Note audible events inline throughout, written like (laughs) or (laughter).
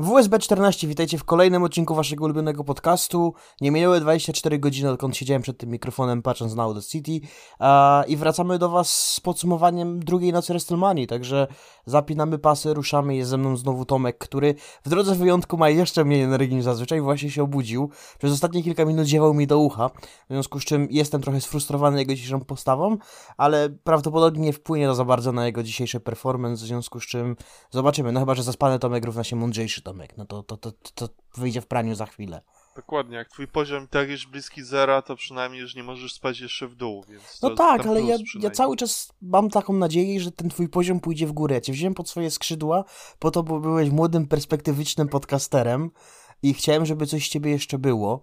WSB 14, witajcie w kolejnym odcinku waszego ulubionego podcastu. Nie minęły 24 godziny, odkąd siedziałem przed tym mikrofonem, patrząc na The City. I wracamy do was z podsumowaniem drugiej nocy WrestleMania. Także zapinamy pasy, ruszamy. Jest ze mną znowu Tomek, który w drodze wyjątku ma jeszcze mniej energii niż zazwyczaj. Właśnie się obudził. Przez ostatnie kilka minut ziewał mi do ucha. W związku z czym jestem trochę sfrustrowany jego dzisiejszą postawą, ale prawdopodobnie nie wpłynie to za bardzo na jego dzisiejszy performance. W związku z czym zobaczymy. No chyba, że zaspany Tomek równa się mądrzejszy Tomek, no to, to, to, to wyjdzie w praniu za chwilę. Dokładnie, jak twój poziom tak jest bliski zera, to przynajmniej już nie możesz spać jeszcze w dół, więc No tak, ale ja, ja cały czas mam taką nadzieję, że ten twój poziom pójdzie w górę. Ja cię wziąłem pod swoje skrzydła po to, bo byłeś młodym, perspektywicznym podcasterem i chciałem, żeby coś z ciebie jeszcze było.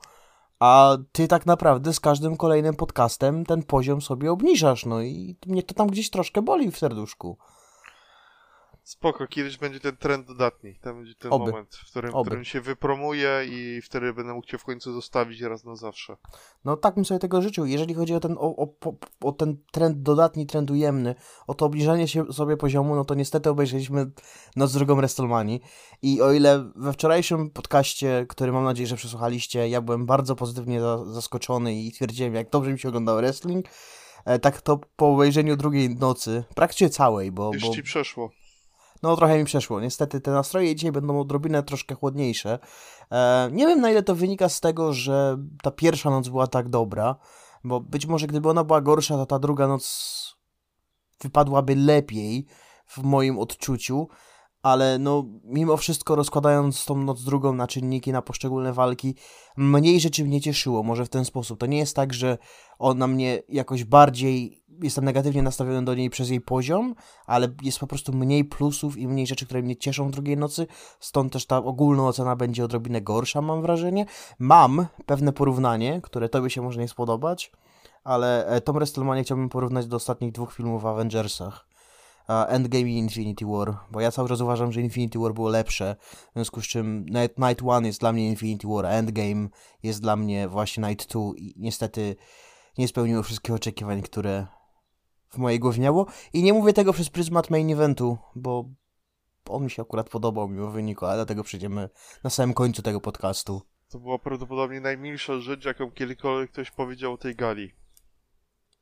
A ty tak naprawdę z każdym kolejnym podcastem ten poziom sobie obniżasz, no i mnie to tam gdzieś troszkę boli w serduszku. Spoko, kiedyś będzie ten trend dodatni. Tam będzie ten Oby. moment, w którym, w którym się wypromuje i wtedy będę mógł cię w końcu zostawić raz na zawsze. No tak bym sobie tego życzył. Jeżeli chodzi o ten, o, o, o ten trend dodatni, trend ujemny, o to obniżanie się sobie poziomu, no to niestety obejrzeliśmy Noc drugą WrestleMania i o ile we wczorajszym podcaście, który mam nadzieję, że przesłuchaliście, ja byłem bardzo pozytywnie zaskoczony i twierdziłem, jak dobrze mi się oglądał wrestling, e, tak to po obejrzeniu drugiej nocy, praktycznie całej, bo... Już bo... ci przeszło. No trochę mi przeszło. Niestety te nastroje dzisiaj będą odrobinę troszkę chłodniejsze. E, nie wiem na ile to wynika z tego, że ta pierwsza noc była tak dobra, bo być może gdyby ona była gorsza, to ta druga noc wypadłaby lepiej w moim odczuciu, ale no mimo wszystko rozkładając tą noc drugą na czynniki, na poszczególne walki, mniej rzeczy mnie cieszyło, może w ten sposób. To nie jest tak, że ona mnie jakoś bardziej, jestem negatywnie nastawiony do niej przez jej poziom, ale jest po prostu mniej plusów i mniej rzeczy, które mnie cieszą drugiej nocy, stąd też ta ogólna ocena będzie odrobinę gorsza, mam wrażenie. Mam pewne porównanie, które tobie się może nie spodobać, ale e, tą WrestleMania chciałbym porównać do ostatnich dwóch filmów w Avengersach. Endgame i Infinity War, bo ja cały czas uważam, że Infinity War było lepsze, w związku z czym Night, Night One jest dla mnie Infinity War, a Endgame jest dla mnie właśnie Night 2 i niestety nie spełniło wszystkich oczekiwań, które w mojej głowie miało i nie mówię tego przez pryzmat main eventu, bo on mi się akurat podobał mimo wyniku, ale dlatego przejdziemy na samym końcu tego podcastu. To była prawdopodobnie najmilsza rzecz, jaką kiedykolwiek ktoś powiedział o tej gali.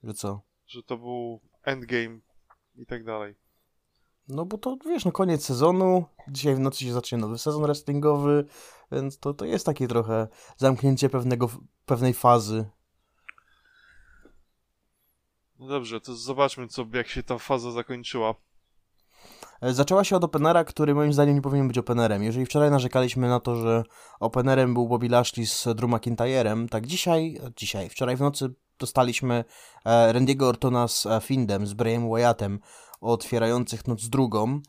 Że co? Że to był endgame i tak dalej. No bo to wiesz, no koniec sezonu, dzisiaj w nocy się zacznie nowy sezon wrestlingowy, więc to, to jest takie trochę zamknięcie pewnego, pewnej fazy. No dobrze, to zobaczmy, co, jak się ta faza zakończyła. E, zaczęła się od openera, który moim zdaniem nie powinien być openerem. Jeżeli wczoraj narzekaliśmy na to, że openerem był Bobby Lashley z Drew McIntyrem, tak dzisiaj, dzisiaj, wczoraj w nocy dostaliśmy e, Randy'ego Ortona z e, Findem, z Brayem Wyattem, otwierających noc drugą.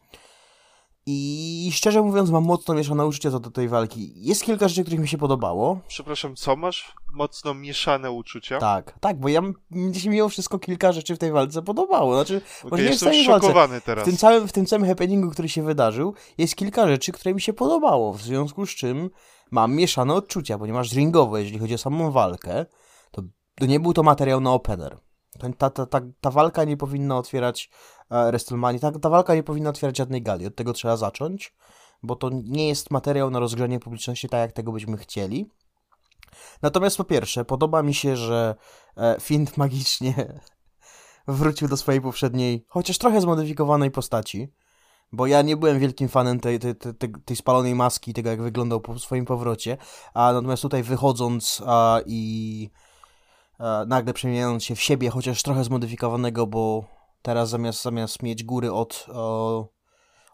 I szczerze mówiąc, mam mocno mieszane uczucia co do tej walki. Jest kilka rzeczy, których mi się podobało. Przepraszam, co masz? Mocno mieszane uczucia? Tak, tak, bo ja mi się mimo wszystko kilka rzeczy w tej walce podobało. Znaczy, okay, może nie jestem szokowany walce. teraz. W tym, całym, w tym całym happeningu, który się wydarzył, jest kilka rzeczy, które mi się podobało. W związku z czym mam mieszane odczucia, ponieważ ringowo, jeżeli chodzi o samą walkę, nie był to materiał na opener. Ta, ta, ta, ta walka nie powinna otwierać e, WrestleMania, ta, ta walka nie powinna otwierać żadnej gali, od tego trzeba zacząć, bo to nie jest materiał na rozgrzanie publiczności tak, jak tego byśmy chcieli. Natomiast po pierwsze, podoba mi się, że e, Fint (laughs) magicznie wrócił do swojej poprzedniej, chociaż trochę zmodyfikowanej postaci, bo ja nie byłem wielkim fanem tej, tej, tej, tej spalonej maski, tego jak wyglądał po swoim powrocie, a natomiast tutaj wychodząc a, i nagle przemieniając się w siebie, chociaż trochę zmodyfikowanego, bo teraz zamiast, zamiast mieć góry od, o,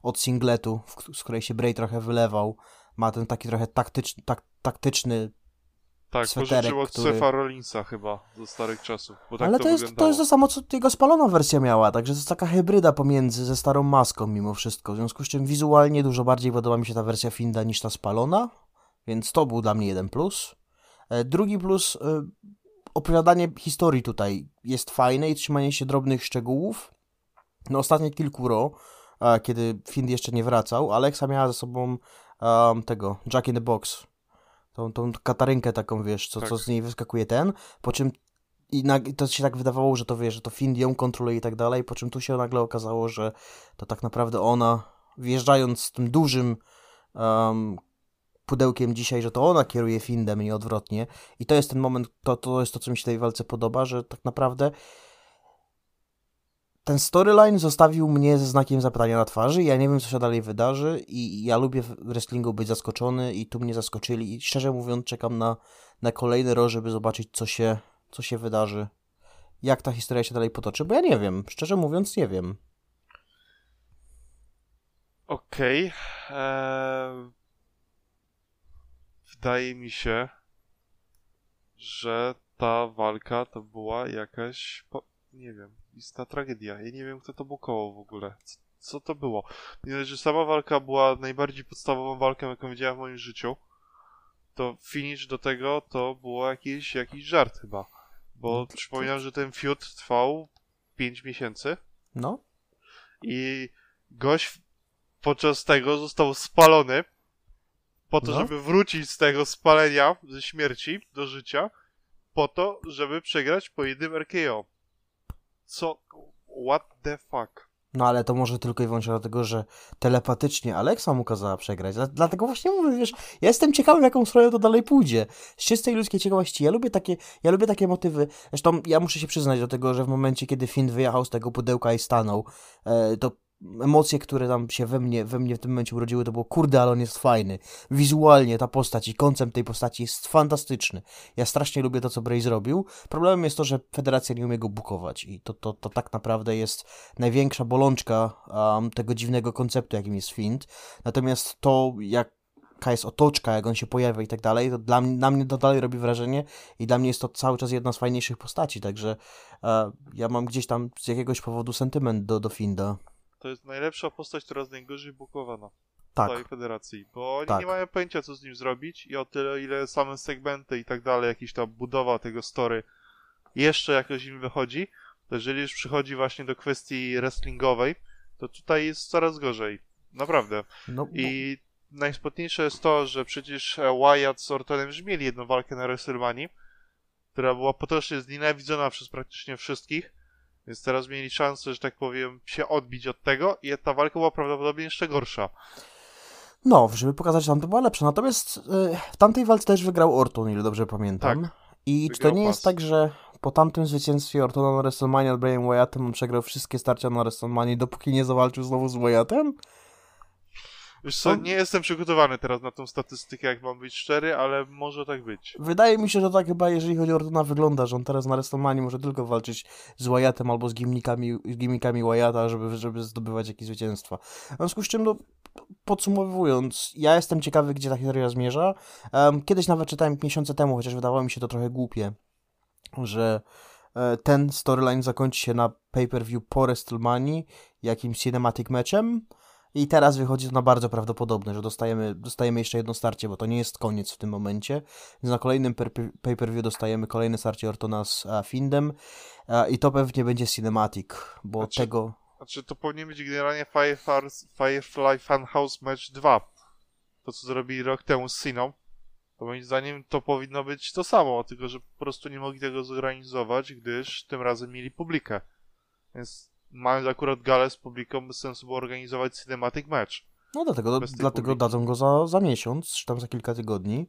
od singletu, w, z której się Bray trochę wylewał, ma ten taki trochę taktyczny, tak, taktyczny tak, pożyczył od który... Sefa Rollinsa chyba ze starych czasów. Tak Ale to, to, jest, to jest to samo, co jego spalona wersja miała, także to jest taka hybryda pomiędzy ze starą maską mimo wszystko, w związku z czym wizualnie dużo bardziej podoba mi się ta wersja Finda niż ta spalona, więc to był dla mnie jeden plus. E, drugi plus, e, opowiadanie historii tutaj jest fajne i trzymanie się drobnych szczegółów. No ostatnie kilku ro, kiedy Find jeszcze nie wracał, Alexa miała ze sobą um, tego, Jack in the Box. Tą, tą katarynkę taką, wiesz, co, tak. co z niej wyskakuje ten, po czym i to się tak wydawało, że to wiesz, że to Find ją kontroluje i tak dalej, po czym tu się nagle okazało, że to tak naprawdę ona, wjeżdżając z tym dużym um, pudełkiem dzisiaj, że to ona kieruje Findem i odwrotnie. I to jest ten moment, to, to jest to, co mi się tej walce podoba, że tak naprawdę ten storyline zostawił mnie ze znakiem zapytania na twarzy. Ja nie wiem, co się dalej wydarzy, i ja lubię w wrestlingu być zaskoczony, i tu mnie zaskoczyli. I szczerze mówiąc, czekam na, na kolejny rok, żeby zobaczyć, co się, co się wydarzy. Jak ta historia się dalej potoczy, bo ja nie wiem. Szczerze mówiąc, nie wiem. Okej. Okay. Eee... Wydaje mi się, że ta walka to była jakaś. Nie wiem, istna tragedia. Ja nie wiem, kto to bukował w ogóle. Co, co to było? Nie że sama walka była najbardziej podstawową walką, jaką widziałem w moim życiu. To finish do tego to było jakiś, jakiś żart chyba. Bo no, przypominam, że ten feud trwał 5 miesięcy. No. I gość podczas tego został spalony po to, no. żeby wrócić z tego spalenia, ze śmierci do życia, po to, żeby przegrać po jednym RKO. Co? What the fuck? No ale to może tylko i wyłącznie dlatego, że telepatycznie Alexa mu kazała przegrać. Dlatego właśnie mówię, wiesz, ja jestem ciekawy, jaką stronę to dalej pójdzie. Z czystej ludzkiej ciekawości. Ja lubię takie, ja lubię takie motywy. Zresztą ja muszę się przyznać do tego, że w momencie, kiedy Finn wyjechał z tego pudełka i stanął, e, to emocje, które tam się we mnie, we mnie w tym momencie urodziły, to było kurde, ale on jest fajny. Wizualnie ta postać i koncept tej postaci jest fantastyczny. Ja strasznie lubię to, co Bray zrobił. Problemem jest to, że federacja nie umie go bukować i to, to, to tak naprawdę jest największa bolączka um, tego dziwnego konceptu, jakim jest Fiend. Natomiast to, jak jaka jest otoczka, jak on się pojawia i tak dalej, to dla mnie, na mnie to dalej robi wrażenie i dla mnie jest to cały czas jedna z fajniejszych postaci, także e, ja mam gdzieś tam z jakiegoś powodu sentyment do, do Finda to jest najlepsza postać, która jest najgorzej bukowana tak. w całej federacji, bo oni tak. nie mają pojęcia, co z nim zrobić i o tyle, ile same segmenty i tak dalej, jakiś tam budowa tego story jeszcze jakoś im wychodzi, to jeżeli już przychodzi właśnie do kwestii wrestlingowej, to tutaj jest coraz gorzej. Naprawdę. No, I no. najspotniejsze jest to, że przecież Wyatt z Ortonem już mieli jedną walkę na WrestleMania, która była potocznie znienawidzona przez praktycznie wszystkich, więc teraz mieli szansę, że tak powiem, się odbić od tego i ta walka była prawdopodobnie jeszcze gorsza. No, żeby pokazać, że tam to była lepsza. Natomiast yy, w tamtej walce też wygrał Orton, ile dobrze pamiętam. Tak, I czy to nie pas. jest tak, że po tamtym zwycięstwie Ortona na WrestleMania nad Brian Wyattem on przegrał wszystkie starcia na WrestleMania, dopóki nie zawalczył znowu z Wyattem? Wiesz co, nie jestem przygotowany teraz na tą statystykę, jak mam być szczery, ale może tak być. Wydaje mi się, że tak chyba, jeżeli chodzi o Ortona, wygląda, że on teraz na WrestleMania może tylko walczyć z Wyattem albo z gimnikami, z gimnikami Wyatta, żeby, żeby zdobywać jakieś zwycięstwa. W związku z czym, no, podsumowując, ja jestem ciekawy, gdzie ta historia zmierza. Um, kiedyś nawet czytałem miesiące temu, chociaż wydawało mi się to trochę głupie, że e, ten storyline zakończy się na pay-per-view po WrestleMania jakimś cinematic matchem, i teraz wychodzi to na bardzo prawdopodobne, że dostajemy, dostajemy jeszcze jedno starcie, bo to nie jest koniec w tym momencie. Więc na kolejnym pay-per-view dostajemy kolejne starcie Ortona z Findem i to pewnie będzie cinematic, bo znaczy, tego... Znaczy to powinien być generalnie Firefly Funhouse Match 2. To, co zrobili rok temu z Siną. To moim zdaniem to powinno być to samo, tylko że po prostu nie mogli tego zorganizować, gdyż tym razem mieli publikę. Więc mając akurat galę z publiką, bez sensu było organizować cinematic match. No dlatego, dlatego dadzą go za, za miesiąc, czy tam za kilka tygodni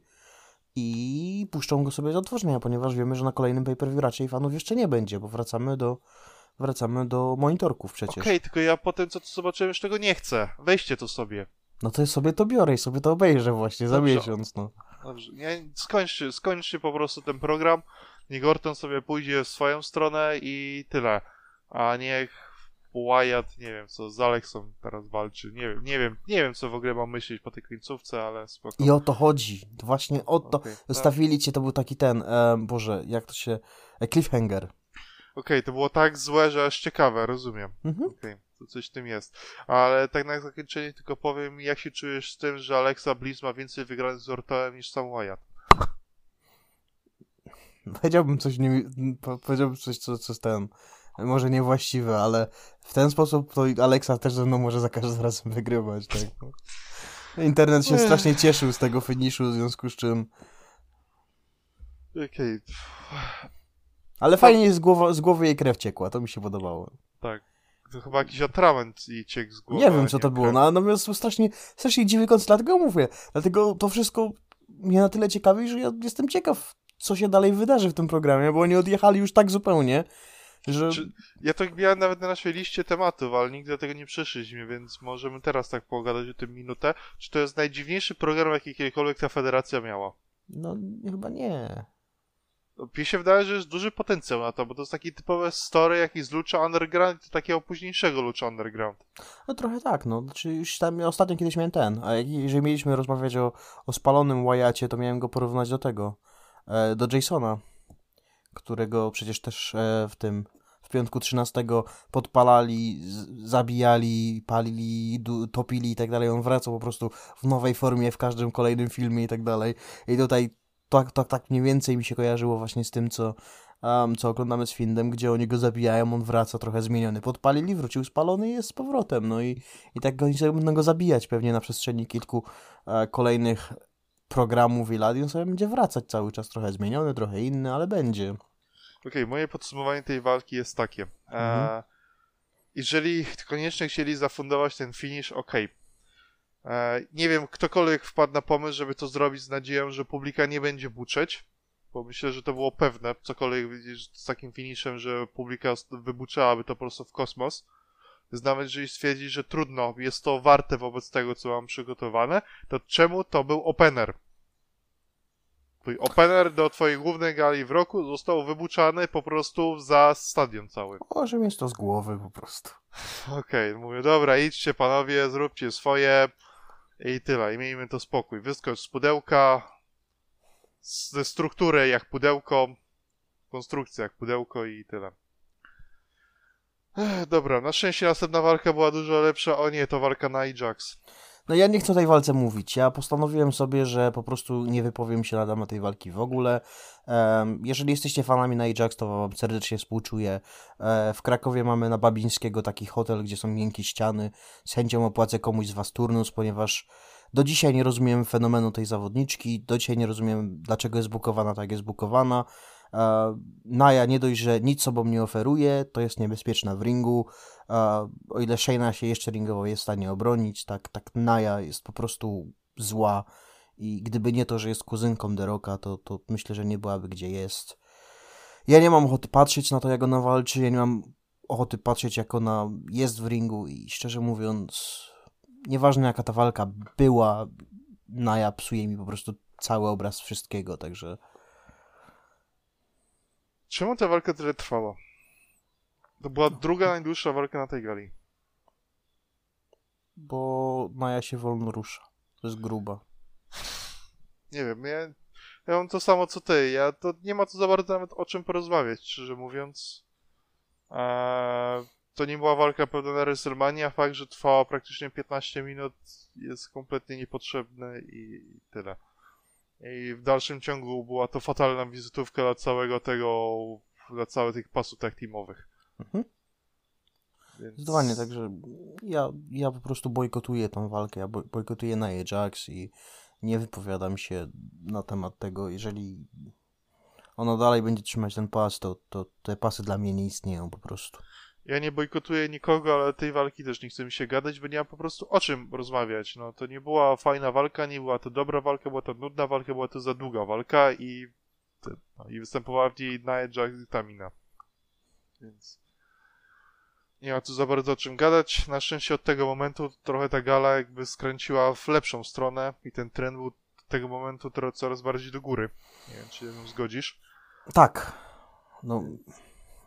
i puszczą go sobie do otworzenia, ponieważ wiemy, że na kolejnym pay-per-view raczej fanów jeszcze nie będzie, bo wracamy do wracamy do monitorków przecież. Okej, okay, tylko ja potem co to zobaczyłem już tego nie chcę. Weźcie to sobie. No to sobie to biorę i sobie to obejrzę właśnie Dobrze. za miesiąc, no. Dobrze, nie, skończcie, skończcie po prostu ten program, niech Orton sobie pójdzie w swoją stronę i tyle. A niech Wyatt, nie wiem co, z Alexą teraz walczy, nie wiem, nie wiem, nie wiem co w ogóle mam myśleć po tej końcówce, ale spoko. I o to chodzi, właśnie o to, okay, zostawili tak. cię, to był taki ten, e, Boże, jak to się, e, cliffhanger. Okej, okay, to było tak złe, że aż ciekawe, rozumiem. Mhm. Okay, to coś w tym jest. Ale tak na zakończenie tylko powiem, jak się czujesz z tym, że Alexa Bliss ma więcej wygranych z Ortoem niż sam Wyatt? Powiedziałbym coś, nie, powiedziałbym coś, co, co z ten może niewłaściwe, ale w ten sposób to Alexa też ze mną może za każdym razem wygrywać. Tak? Internet się strasznie cieszył z tego finiszu, w związku z czym. Okej. Okay. Ale fajnie z, głowa, z głowy jej krew ciekła, to mi się podobało. Tak. To chyba jakiś atrament i ciek z głowy. Nie wiem, co to było, no, natomiast strasznie, strasznie dziwny koncept, dlatego mówię. Dlatego to wszystko mnie na tyle ciekawi, że ja jestem ciekaw, co się dalej wydarzy w tym programie, bo oni odjechali już tak zupełnie, że... Ja to miałem nawet na naszej liście tematów, ale nigdy do tego nie przeszliśmy, więc możemy teraz tak pogadać o tym minutę. Czy to jest najdziwniejszy program, jaki kiedykolwiek ta federacja miała? No, chyba nie. Mi się wydaje, że jest duży potencjał na to, bo to jest taki typowe story jakiś z Lucha Underground, takiego późniejszego Lucha Underground. No trochę tak, no. Znaczy już tam ostatnio kiedyś miałem ten, a jeżeli mieliśmy rozmawiać o, o spalonym Wyacie, to miałem go porównać do tego, e, do Jasona, którego przecież też e, w tym w piątku 13 podpalali, zabijali, palili, topili i tak dalej. On wracał po prostu w nowej formie w każdym kolejnym filmie i tak dalej. I tutaj tak, tak, tak mniej więcej mi się kojarzyło właśnie z tym, co, um, co oglądamy z Findem, gdzie oni go zabijają, on wraca trochę zmieniony. Podpalili, wrócił spalony i jest z powrotem. No i, i tak sobie będą go zabijać pewnie na przestrzeni kilku e, kolejnych i on sobie będzie wracać cały czas, trochę zmieniony, trochę inny, ale będzie. Okej, okay, moje podsumowanie tej walki jest takie. E, mhm. jeżeli koniecznie chcieli zafundować ten finish, okej, okay E, nie wiem, ktokolwiek wpadł na pomysł, żeby to zrobić z nadzieją, że publika nie będzie buczeć, bo myślę, że to było pewne, cokolwiek z takim finiszem, że publika wybuczałaby to po prostu w kosmos. Więc nawet jeżeli stwierdzi, że trudno, jest to warte wobec tego, co mam przygotowane, to czemu to był opener? Twój opener do twojej głównej gali w roku został wybuczany po prostu za stadion cały. Może mieć to z głowy po prostu. Okej, okay, mówię, dobra, idźcie panowie, zróbcie swoje, i tyle, i miejmy to spokój. Wyskocz z pudełka, ze struktury jak pudełko, konstrukcja jak pudełko i tyle. Ech, dobra, na szczęście następna walka była dużo lepsza. O nie, to walka na Ajax. No ja nie chcę o tej walce mówić. Ja postanowiłem sobie, że po prostu nie wypowiem się na temat tej walki w ogóle. Jeżeli jesteście fanami na Ajax, to wam serdecznie współczuję. E, w Krakowie mamy na Babińskiego taki hotel, gdzie są miękkie ściany. Z chęcią opłacę komuś z was turnus, ponieważ do dzisiaj nie rozumiem fenomenu tej zawodniczki. Do dzisiaj nie rozumiem, dlaczego jest bukowana tak, jest bukowana. Naja nie dość, że nic sobą nie oferuje, to jest niebezpieczna w ringu. O ile Shayna się jeszcze ringowo jest w stanie obronić, tak, tak Naja jest po prostu zła i gdyby nie to, że jest kuzynką Deroka, to, to myślę, że nie byłaby gdzie jest. Ja nie mam ochoty patrzeć na to, jak ona walczy, ja nie mam ochoty patrzeć, jak ona jest w ringu i szczerze mówiąc, nieważne jaka ta walka była, Naja psuje mi po prostu cały obraz wszystkiego, także... Czemu ta walka tyle trwała? To była druga najdłuższa walka na tej gali. Bo Maja się wolno rusza. To jest gruba. Nie wiem, ja, ja mam to samo co ty. Ja to nie ma tu za bardzo nawet o czym porozmawiać, szczerze mówiąc. Eee, to nie była walka pewna na WrestleMania, fakt, że trwała praktycznie 15 minut jest kompletnie niepotrzebny i, i tyle. I w dalszym ciągu była to fatalna wizytówka dla całego tego, dla całych tych pasów tag teamowych. Mhm. Więc... Zdecydowanie, także ja, ja po prostu bojkotuję tą walkę, ja bojkotuję na Ajax i nie wypowiadam się na temat tego, jeżeli ono dalej będzie trzymać ten pas, to, to te pasy dla mnie nie istnieją po prostu. Ja nie bojkotuję nikogo, ale tej walki też nie chcę mi się gadać, bo nie mam po prostu o czym rozmawiać. No to nie była fajna walka, nie była to dobra walka, była to nudna walka, była to za długa walka i, no, i występowała w niej Nia Tamina. Więc nie ma tu za bardzo o czym gadać. Na szczęście od tego momentu trochę ta gala jakby skręciła w lepszą stronę i ten trend był od tego momentu coraz bardziej do góry. Nie wiem, czy się zgodzisz. Tak. No,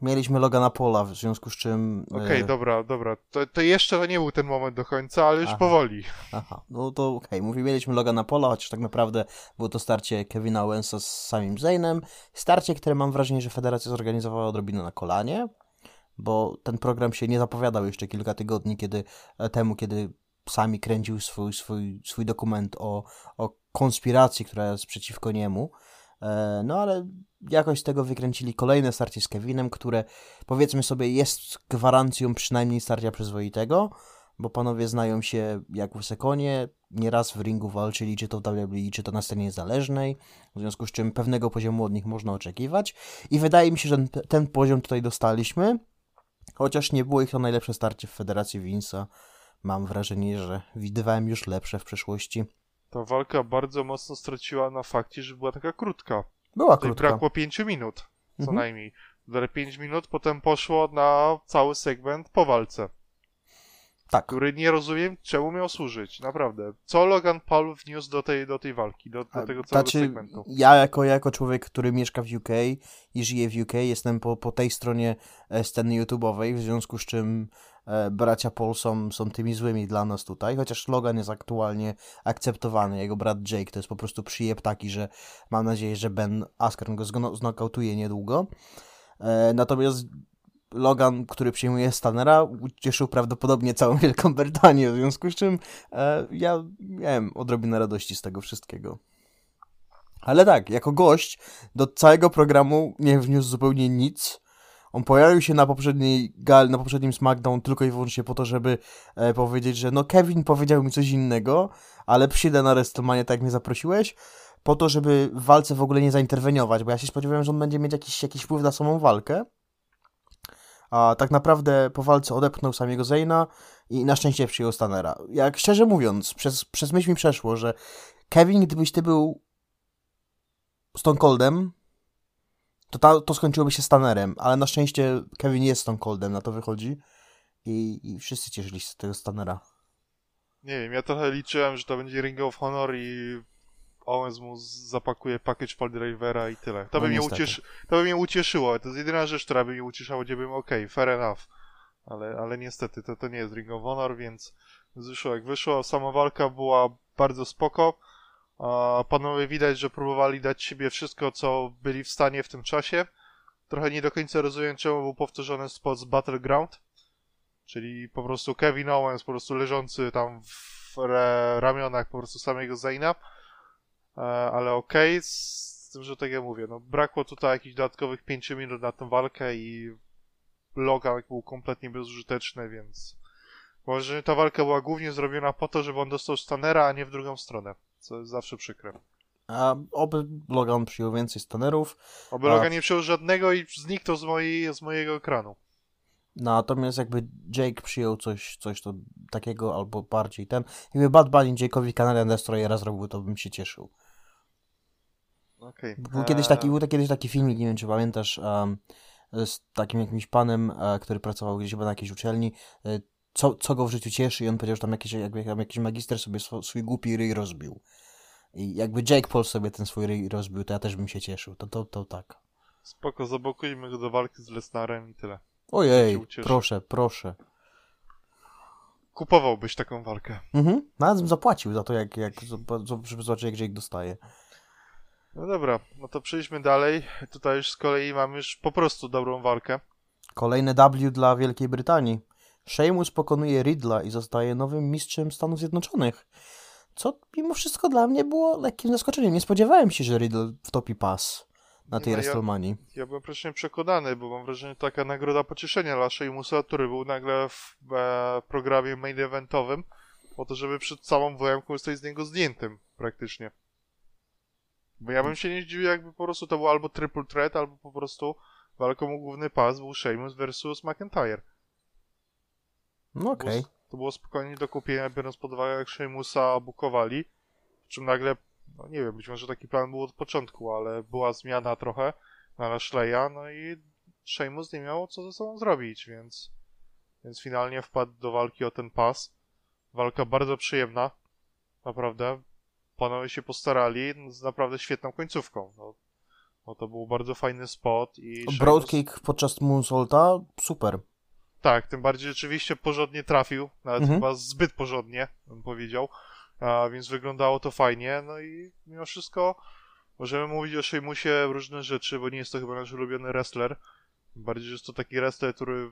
mieliśmy Logana Pola, w związku z czym... Okej, okay, e... dobra, dobra. To, to jeszcze nie był ten moment do końca, ale już Aha. powoli. Aha, no to okej. Okay. Mówi, mieliśmy Logana Pola, chociaż tak naprawdę było to starcie Kevina Owensa z samym Zaynem. Starcie, które mam wrażenie, że Federacja zorganizowała odrobinę na kolanie bo ten program się nie zapowiadał jeszcze kilka tygodni kiedy, e, temu, kiedy sami kręcił swój, swój, swój dokument o, o konspiracji, która jest przeciwko niemu. E, no ale jakoś z tego wykręcili kolejne starcie z Kevinem, które powiedzmy sobie jest gwarancją przynajmniej starcia przyzwoitego, bo panowie znają się jak w Sekonie, nieraz w ringu walczyli, czy to w WWE, czy to na scenie niezależnej, w związku z czym pewnego poziomu od nich można oczekiwać i wydaje mi się, że ten, poziom tutaj dostaliśmy. Chociaż nie było ich to najlepsze starcie w Federacji Winsa. Mam wrażenie, że widywałem już lepsze w przeszłości. Ta walka bardzo mocno straciła na fakcie, że była taka krótka. Była Tutaj krótka. brakło 5 minut, co mhm. najmniej. Dalej 5 minut, potem poszło na cały segment po walce. Tak. Który nie rozumiem, czemu miał służyć, naprawdę. Co Logan Paul wniósł do tej, do tej walki, do, do tego całego znaczy, segmentu? Ja jako, jako człowiek, który mieszka w UK i żyje w UK, jestem po, po tej stronie e, sceny YouTube'owej, w związku z czym bracia Paul są, są tymi złymi dla nas tutaj, chociaż Logan jest aktualnie akceptowany, jego brat Jake to jest po prostu przyjeb taki, że mam nadzieję, że Ben Askren go znokautuje niedługo. E, natomiast Logan, który przyjmuje Stanera, ucieszył prawdopodobnie całą (laughs) Wielką Brytanię, w związku z czym e, ja miałem odrobinę radości z tego wszystkiego. Ale tak, jako gość do całego programu nie wniósł zupełnie nic. On pojawił się na poprzedniej gal, na poprzednim SmackDown tylko i wyłącznie po to, żeby e, powiedzieć, że no Kevin powiedział mi coś innego, ale przyjdę na WrestleMania tak jak mnie zaprosiłeś, po to, żeby w walce w ogóle nie zainterweniować, bo ja się spodziewałem, że on będzie mieć jakiś, jakiś wpływ na samą walkę a tak naprawdę po walce odepchnął samego Zayna i na szczęście przyjął Stanera. Jak szczerze mówiąc, przez, przez myśl mi przeszło, że Kevin, gdybyś ty był Stone Coldem, to, ta, to skończyłoby się Stanerem, ale na szczęście Kevin jest Stone Coldem, na to wychodzi i, i wszyscy cieszyli się z tego Stanera. Nie wiem, ja trochę liczyłem, że to będzie Ring of Honor i Owens mu zapakuje package Drivera i tyle. To, no by mnie ucieszy... to by mnie ucieszyło. To jest jedyna rzecz, która by mnie ucieszała, gdzie bym okay, fair enough. Ale, ale niestety to, to nie jest Ring of Honor, więc wyszło jak wyszło. Sama walka była bardzo spoko. Panowie widać, że próbowali dać siebie wszystko, co byli w stanie w tym czasie. Trochę nie do końca rozumiem, czemu był powtórzony spot z Battleground. Czyli po prostu Kevin Owens po prostu leżący tam w ramionach po prostu samego Zaina E, ale okej, okay, z tym, że tak jak mówię, no brakło tutaj jakichś dodatkowych 5 minut na tę walkę i Logan był kompletnie bezużyteczny, więc może ta walka była głównie zrobiona po to, żeby on dostał Stanera, a nie w drugą stronę, co jest zawsze przykre. A oby Logan przyjął więcej Stanerów. Oby a... Logan nie przyjął żadnego i zniknął z, mojej, z mojego ekranu. Natomiast jakby Jake przyjął coś, coś to takiego albo bardziej ten, jakby Bad Bunny Jake'owi Canadian Destroyera zrobił, to bym się cieszył. Okay. Był, kiedyś taki, był kiedyś taki filmik, nie wiem czy pamiętasz, um, z takim jakimś panem, uh, który pracował gdzieś chyba na jakiejś uczelni, uh, co, co go w życiu cieszy i on powiedział, że tam jakiś, jakby, tam jakiś magister sobie swój, swój głupi ryj rozbił. I jakby Jake Paul sobie ten swój ryj rozbił, to ja też bym się cieszył. To, to, to tak. Spoko, zablokujmy go do walki z Lesnarem i tyle. Ojej, proszę, proszę. Kupowałbyś taką walkę. Mhm, nawet bym zapłacił za to, jak, jak, żeby zobaczyć, jak Jake dostaje. No dobra, no to przejdźmy dalej. Tutaj już z kolei mamy już po prostu dobrą walkę. Kolejne W dla Wielkiej Brytanii. Sheamus pokonuje Riddla i zostaje nowym mistrzem Stanów Zjednoczonych. Co mimo wszystko dla mnie było lekkim zaskoczeniem. Nie spodziewałem się, że Riddle wtopi pas na tej no, WrestleManii. Ja, ja byłem praktycznie przekonany, bo mam wrażenie, że taka nagroda pocieszenia dla Sheamusa, który był nagle w e, programie main eventowym, po to, żeby przed całą WM zostać z niego zdjętym praktycznie. Bo ja bym się nie zdziwił, jakby po prostu to był albo triple threat, albo po prostu walką o główny pas był Sheamus versus McIntyre. No okej. Okay. To było spokojnie do kupienia, biorąc pod uwagę, jak Sheamusa bukowali. czym nagle, no nie wiem, być może taki plan był od początku, ale była zmiana trochę na Lashley'a, no i Sheamus nie miał co ze sobą zrobić, więc, więc finalnie wpadł do walki o ten pas. Walka bardzo przyjemna, naprawdę panowie się postarali z naprawdę świetną końcówką. No, no to był bardzo fajny spot i... Broadkick podczas Moonsaulta, super. Tak, tym bardziej rzeczywiście porządnie trafił, nawet mhm. chyba zbyt porządnie, bym powiedział, a, więc wyglądało to fajnie, no i mimo wszystko możemy mówić o Sheamusie różne rzeczy, bo nie jest to chyba nasz ulubiony wrestler, bardziej, że jest to taki wrestler, który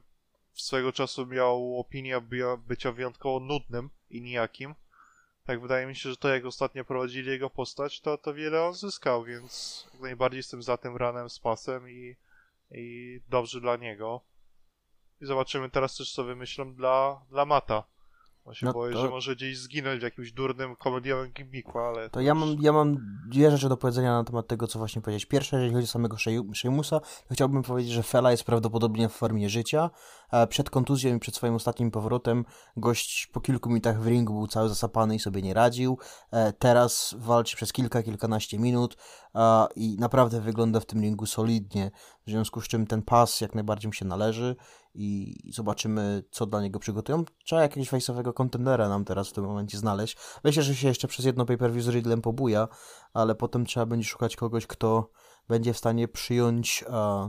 swego czasu miał opinię bycia wyjątkowo nudnym i nijakim, tak wydaje mi się, że to jak ostatnio prowadzili jego postać, to, to wiele on zyskał, więc jak najbardziej jestem za tym ranem z pasem i, i dobrze dla niego. I zobaczymy teraz też, co wymyślą dla, dla Mata. On się no boję, to... że może gdzieś zginąć w jakimś durnym, komediowym gimmicku, ale... To ja mam, ja mam dwie rzeczy do powiedzenia na temat tego, co właśnie powiedzieć. Pierwsza, jeżeli chodzi o samego Sheamusa, to chciałbym powiedzieć, że Fela jest prawdopodobnie w formie życia. Przed kontuzją i przed swoim ostatnim powrotem gość po kilku minutach w ringu był cały zasapany i sobie nie radził. E, teraz walczy przez kilka, kilkanaście minut i naprawdę wygląda w tym ringu solidnie, w związku z czym ten pas jak najbardziej mu się należy i zobaczymy, co dla niego przygotują. Trzeba jakiegoś face'owego kontendera nam teraz w tym momencie znaleźć. Myślę, że się jeszcze przez jedno pay-per-view z Riddlem pobuja, ale potem trzeba będzie szukać kogoś, kto będzie w stanie przyjąć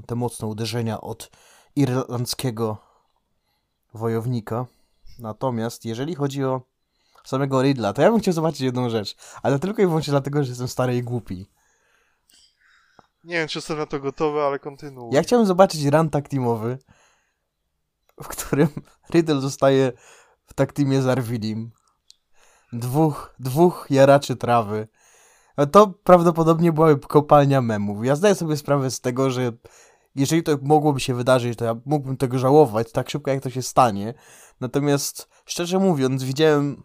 te mocne uderzenia od irlandzkiego wojownika. Natomiast jeżeli chodzi o samego Riddla, to ja bym chciał zobaczyć jedną rzecz, ale tylko i wyłącznie dlatego, że jestem stary i głupi. Nie wiem, czy jestem na to gotowy, ale kontynuuj. Ja chciałem zobaczyć run teamowy, w którym (laughs) Riddle zostaje w tak teamie z Arvidim. Dwóch, dwóch jaraczy trawy. To prawdopodobnie byłaby kopalnia memów. Ja zdaję sobie sprawę z tego, że jeżeli to mogłoby się wydarzyć, to ja mógłbym tego żałować tak szybko, jak to się stanie. Natomiast, szczerze mówiąc, widziałem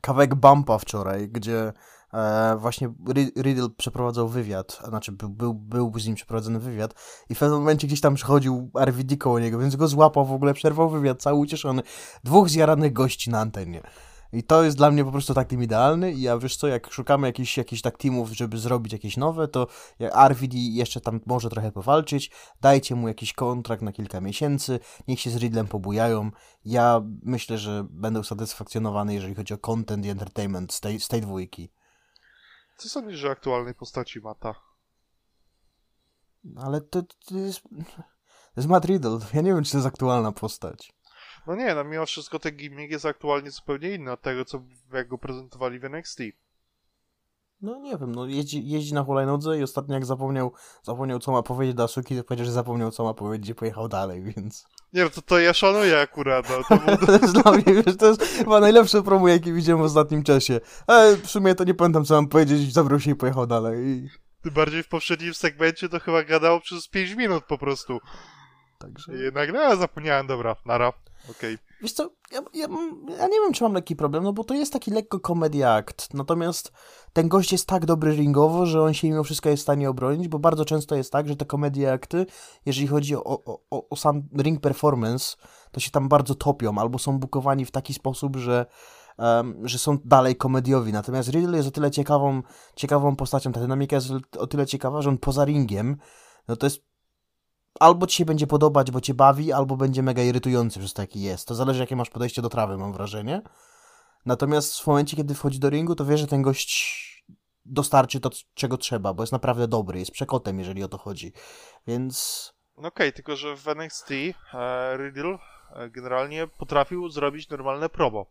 kawałek bumpa wczoraj, gdzie e, właśnie Riddle przeprowadzał wywiad, znaczy był, był, był z nim przeprowadzony wywiad i w pewnym momencie gdzieś tam przychodził RVD koło niego, więc go złapał w ogóle, przerwał wywiad, cały ucieszony. Dwóch zjaranych gości na antenie. I to jest dla mnie po prostu tak team idealny i ja wiesz co, jak szukamy jakichś, jakichś tak teamów, żeby zrobić jakieś nowe, to RVD jeszcze tam może trochę powalczyć, dajcie mu jakiś kontrakt na kilka miesięcy, niech się z Riddlem pobujają. Ja myślę, że będę usatysfakcjonowany, jeżeli chodzi o content i entertainment z tej, z tej dwójki. Co sądzisz o aktualnej postaci Mata? Ale to, to jest... To jest Matt Riddle. Ja nie wiem, czy to jest aktualna postać. No nie, no mimo wszystko ten gimmick jest aktualnie zupełnie inny od tego, co jak go prezentowali w NXT. No nie wiem, no jeździ, jeździ na hulajnodze i ostatnio jak zapomniał, zapomniał co ma powiedzieć do Asuki, to powiedział, że zapomniał co ma powiedzieć i pojechał dalej, więc... Nie, no to, to ja szanuję akurat, no. To, był... (laughs) to jest dla mnie, wiesz, to jest chyba najlepsze promo, jakie widziałem w ostatnim czasie. Ale w sumie to nie pamiętam co mam powiedzieć, zabrał się i pojechał dalej. Tym bardziej w poprzednim segmencie to chyba gadało przez 5 minut po prostu. Także... I jednak, no, zapomniałem, dobra, nara. Okej. Okay. Wiesz co, ja, ja, ja, nie wiem, czy mam lekki problem, no bo to jest taki lekko comedy act, natomiast ten gość jest tak dobry ringowo, że on się mimo wszystko jest w stanie obronić, bo bardzo często jest tak, że te komedie akty, jeżeli chodzi o, o, o, o sam ring performance, to się tam bardzo topią, albo są bukowani w taki sposób, że Um, że są dalej komediowi. Natomiast Riddle jest o tyle ciekawą, ciekawą postacią, ta dynamika jest o tyle ciekawa, że on poza ringiem, no to jest albo ci się będzie podobać, bo cię bawi, albo będzie mega irytujący przez to, jaki jest. To zależy, jakie masz podejście do trawy, mam wrażenie. Natomiast w momencie, kiedy wchodzi do ringu, to wie, że ten gość dostarczy to, czego trzeba, bo jest naprawdę dobry, jest przekotem, jeżeli o to chodzi. Więc... No okej, okay, tylko że w NXT e, Riddle e, generalnie potrafił zrobić normalne promo.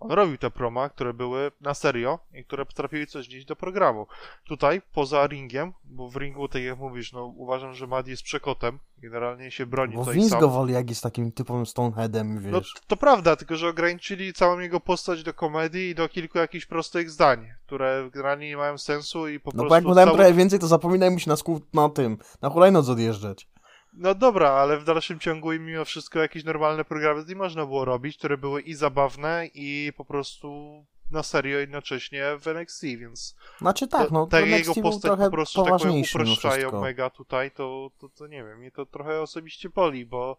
On robił te proma, które były na serio i które potrafiły coś wnieść do programu. Tutaj, poza ringiem, bo w ringu, tak jak mówisz, no uważam, że Mad jest przekotem, generalnie się broni bo tutaj Vince sam. go woli, jak jest takim typowym Stoneheadem, wiesz. No to, to prawda, tylko że ograniczyli całą jego postać do komedii i do kilku jakichś prostych zdań, które generalnie nie mają sensu i po no prostu... No bo jak mu dałem cały... trochę więcej, to zapominaj mu się na, skół, na tym, na hulajnodze odjeżdżać. No dobra, ale w dalszym ciągu i mimo wszystko jakieś normalne programy z nim można było robić, które były i zabawne, i po prostu na serio jednocześnie w NXT, więc... Znaczy tak, no tak jego postać po prostu tak powiem, uproszczają mega tutaj, to, to, to nie wiem, mnie to trochę osobiście boli, bo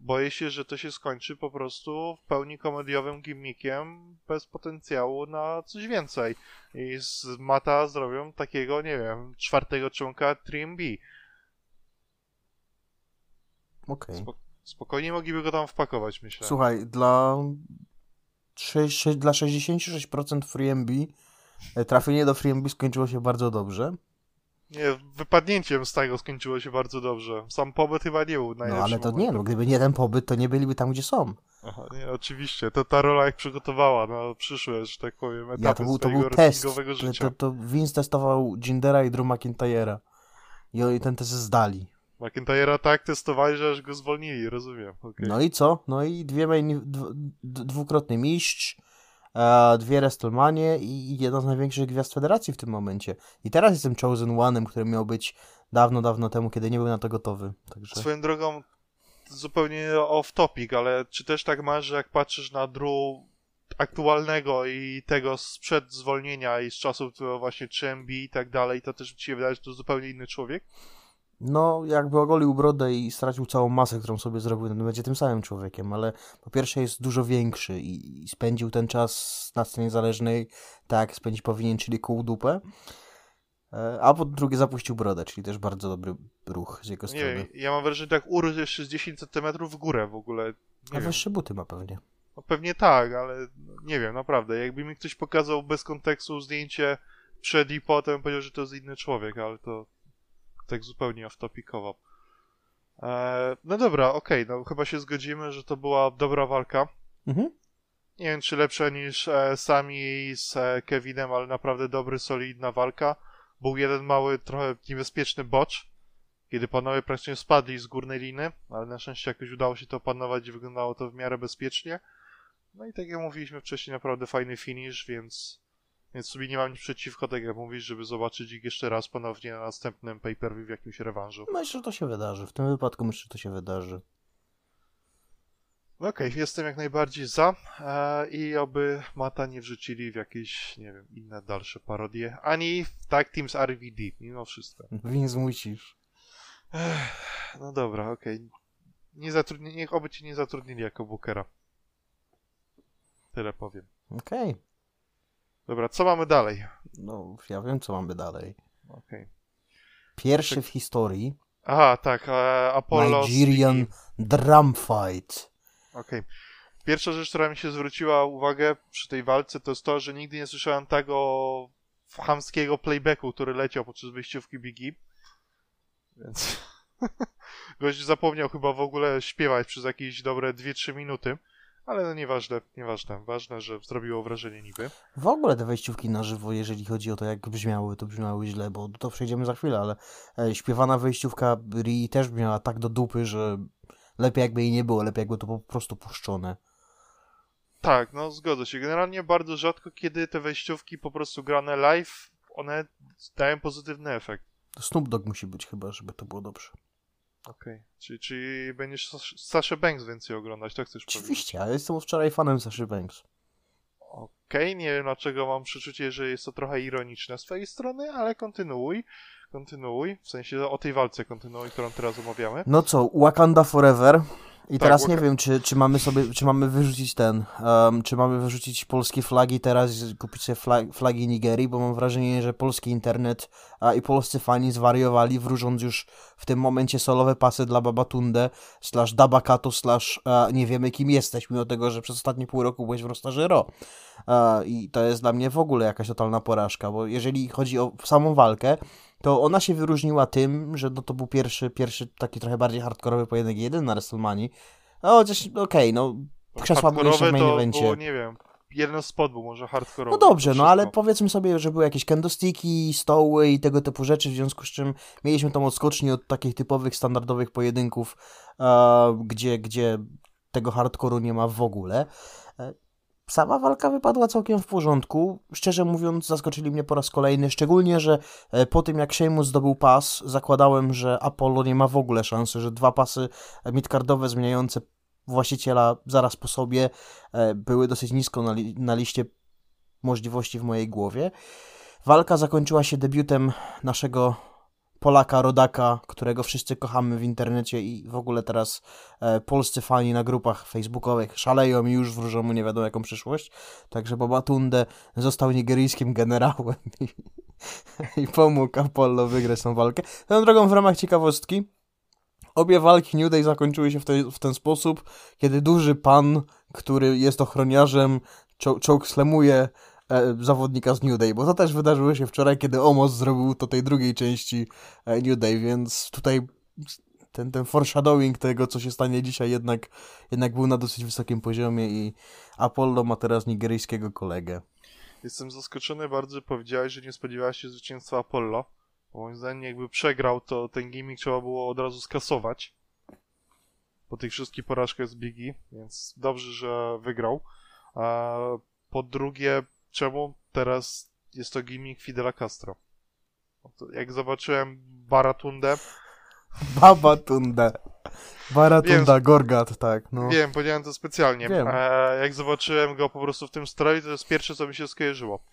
boję się, że to się skończy po prostu w pełni komediowym gimmickiem bez potencjału na coś więcej. I z Mata zrobią takiego, nie wiem, czwartego członka 3MB Okej. Okay. spokojnie mogliby go tam wpakować, myślę. Słuchaj, dla, 6, dla 66% FreeMB e, trafienie do FreeMB skończyło się bardzo dobrze. Nie, wypadnięciem z tego skończyło się bardzo dobrze. Sam pobyt chyba nie był najlepszy. No ale to momentem. nie, no gdyby nie ten pobyt, to nie byliby tam, gdzie są. Aha, nie, oczywiście. To ta rola jak przygotowała na przyszłe, że tak powiem, etapy ja, to był, to był test. życia. To, to Vince testował Gindera i Drew McIntyre'a. I oni ten test zdali. McIntyre'a tak testowali, że aż go zwolnili, rozumiem. Okay. No i co? No i dwie main, dwukrotny mistrz, e, dwie WrestleManie i jedna z największych gwiazd federacji w tym momencie. I teraz jestem Chosen One'em, który miał być dawno, dawno temu, kiedy nie był na to gotowy. Także... Swoją drogą, zupełnie off topic, ale czy też tak masz, że jak patrzysz na Drew aktualnego i tego sprzed zwolnienia i z czasów właśnie 3MB i tak dalej, to też ci się wydaje, że to zupełnie inny człowiek? No, jakby ogolił brodę i stracił całą masę, którą sobie zrobił, no będzie tym samym człowiekiem, ale po pierwsze jest dużo większy i, i spędził ten czas na scenie niezależnej tak, jak spędzić powinien, czyli kół dupę. E, a po drugie zapuścił brodę, czyli też bardzo dobry ruch z jego strony. Nie, ja mam wrażenie, że tak urósł jeszcze z 10 cm w górę w ogóle. Nie a wyższe buty ma pewnie. No pewnie tak, ale nie wiem, naprawdę. Jakby mi ktoś pokazał bez kontekstu zdjęcie przed i potem, powiedział, że to jest inny człowiek, ale to tak zupełnie off-topicowo. Eee, no dobra, okej, okay, no chyba się zgodzimy, że to była dobra walka. Mhm. Nie wiem, czy lepsza niż e, Sami z e, Kevinem, ale naprawdę dobry, solidna walka. Był jeden mały, trochę niebezpieczny bocz, kiedy panowie praktycznie spadli z górnej liny, ale na szczęście jakoś udało się to opanować i wyglądało to w miarę bezpiecznie. No i tak jak mówiliśmy wcześniej, naprawdę fajny finish, więc, więc sobie nie mam nic przeciwko, tak jak mówisz, żeby zobaczyć ich jeszcze raz ponownie na następnym pay-per-view w jakimś rewanżu. Myślę, że to się wydarzy. W tym wypadku myślę, że to się wydarzy. Okej, okay, jestem jak najbardziej za e, i oby Mata nie wrzucili w jakieś, nie wiem, inne dalsze parodie, ani w Tag Teams RVD, mimo wszystko. Więc musisz. no dobra, okej. Okay. Nie zatrudni, niech oby ci nie zatrudnili jako bookera. Tyle powiem. Okej. Okay. Dobra, co mamy dalej? No, ja wiem, co mamy dalej. Okay. Pierwszy tak. w historii. Aha, tak, e, Apollo. Nigerian Drum Fight. Okej. Okay. Pierwsza rzecz, która mi się zwróciła uwagę przy tej walce, to jest to, że nigdy nie słyszałem tego chamskiego playbacku, który leciał podczas wyjściówki Biggie. Więc (laughs) gość zapomniał chyba w ogóle śpiewać przez jakieś dobre 2-3 minuty. Ale no nieważne, nieważne. Ważne, że zrobiło wrażenie niby. W ogóle te wejściówki na żywo, jeżeli chodzi o to, jak brzmiały, to brzmiały źle, bo to przejdziemy za chwilę, ale e, śpiewana wejściówka Ri też brzmiała tak do dupy, że lepiej jakby jej nie było, lepiej jakby to po prostu puszczone. Tak, no zgodzę się. Generalnie bardzo rzadko, kiedy te wejściówki po prostu grane live, one dają pozytywny efekt. Snoop Dogg musi być chyba, żeby to było dobrze. Okej, okay. czyli, czyli będziesz Sasha Banks więcej oglądać, tak chcesz powiedzieć? Oczywiście, ja jestem wczoraj fanem Sasha Banks. Okej, okay. nie wiem dlaczego mam przeczucie, że jest to trochę ironiczne z twojej strony, ale kontynuuj. Kontynuuj, w sensie o tej walce kontynuuj, którą teraz omawiamy. No co, Wakanda Forever. I tak, teraz nie wiem, czy, czy mamy sobie, czy mamy wyrzucić ten, um, czy mamy wyrzucić polskie flagi teraz, kupić sobie flag, flagi Nigerii, bo mam wrażenie, że polski internet a, i polscy fani zwariowali, wróżąc już w tym momencie solowe pasy dla Babatunde, slash Dabakato, slash a, nie wiemy kim jesteś, mimo tego, że przez ostatnie pół roku byłeś w Rostarze Ro. A, I to jest dla mnie w ogóle jakaś totalna porażka, bo jeżeli chodzi o samą walkę, to ona się wyróżniła tym, że no to był pierwszy, pierwszy taki trochę bardziej hardkorowy pojedynek jeden na WrestleMania. No chociaż okej, okay, no krzesła były jeszcze w main evencie. Było, nie wiem, jeden spot był może hardkorowy. No dobrze, no ale powiedzmy sobie, że były jakieś candlesticki, stoły i tego typu rzeczy, w związku z czym mieliśmy tą odskocznię od takich typowych, standardowych pojedynków, uh, gdzie, gdzie tego hardkoru nie ma w ogóle. E, Sama walka wypadła całkiem w porządku. Szczerze mówiąc, zaskoczyli mnie po raz kolejny, szczególnie, że e, po tym jak Sheamus zdobył pas, zakładałem, że Apollo nie ma w ogóle szansy, że dwa pasy midcardowe zmieniające właściciela zaraz po sobie e, były dosyć nisko na, li na liście możliwości w mojej głowie. Walka zakończyła się debiutem naszego Polaka, rodaka, którego wszyscy kochamy w internecie i w ogóle teraz e, polscy fani na grupach facebookowych szaleją i już wróżą mu nie wiadomo jaką przyszłość. Także Babatunde został nigeryjskim generałem i, (laughs) i pomógł Apollo wygrać tą walkę. Tą drogą w ramach ciekawostki obie walki New Day zakończyły się w, te, w ten sposób, kiedy duży pan, który jest ochroniarzem, chokeslamuje E, zawodnika z New Day, bo to też wydarzyło się wczoraj, kiedy Omos zrobił to tej drugiej części e, New Day, więc tutaj ten, ten foreshadowing tego, co się stanie dzisiaj jednak, jednak był na dosyć wysokim poziomie i Apollo ma teraz nigeryjskiego kolegę. Jestem zaskoczony bardzo, że powiedziałeś, że nie spodziewałeś się zwycięstwa Apollo. Moim zdaniem jakby przegrał, to ten gimmick trzeba było od razu skasować. Po tych wszystkich porażkach z Biggie, więc dobrze, że wygrał. A po drugie, czemu teraz jest to gimmick Fidela Castro. Jak zobaczyłem Baratundę... Babatundę. Baratunda, Gorgat, tak. No. Wiem, powiedziałem to specjalnie. Wiem. E, jak zobaczyłem go po prostu w tym stroju, to jest pierwsze, co mi się skojarzyło.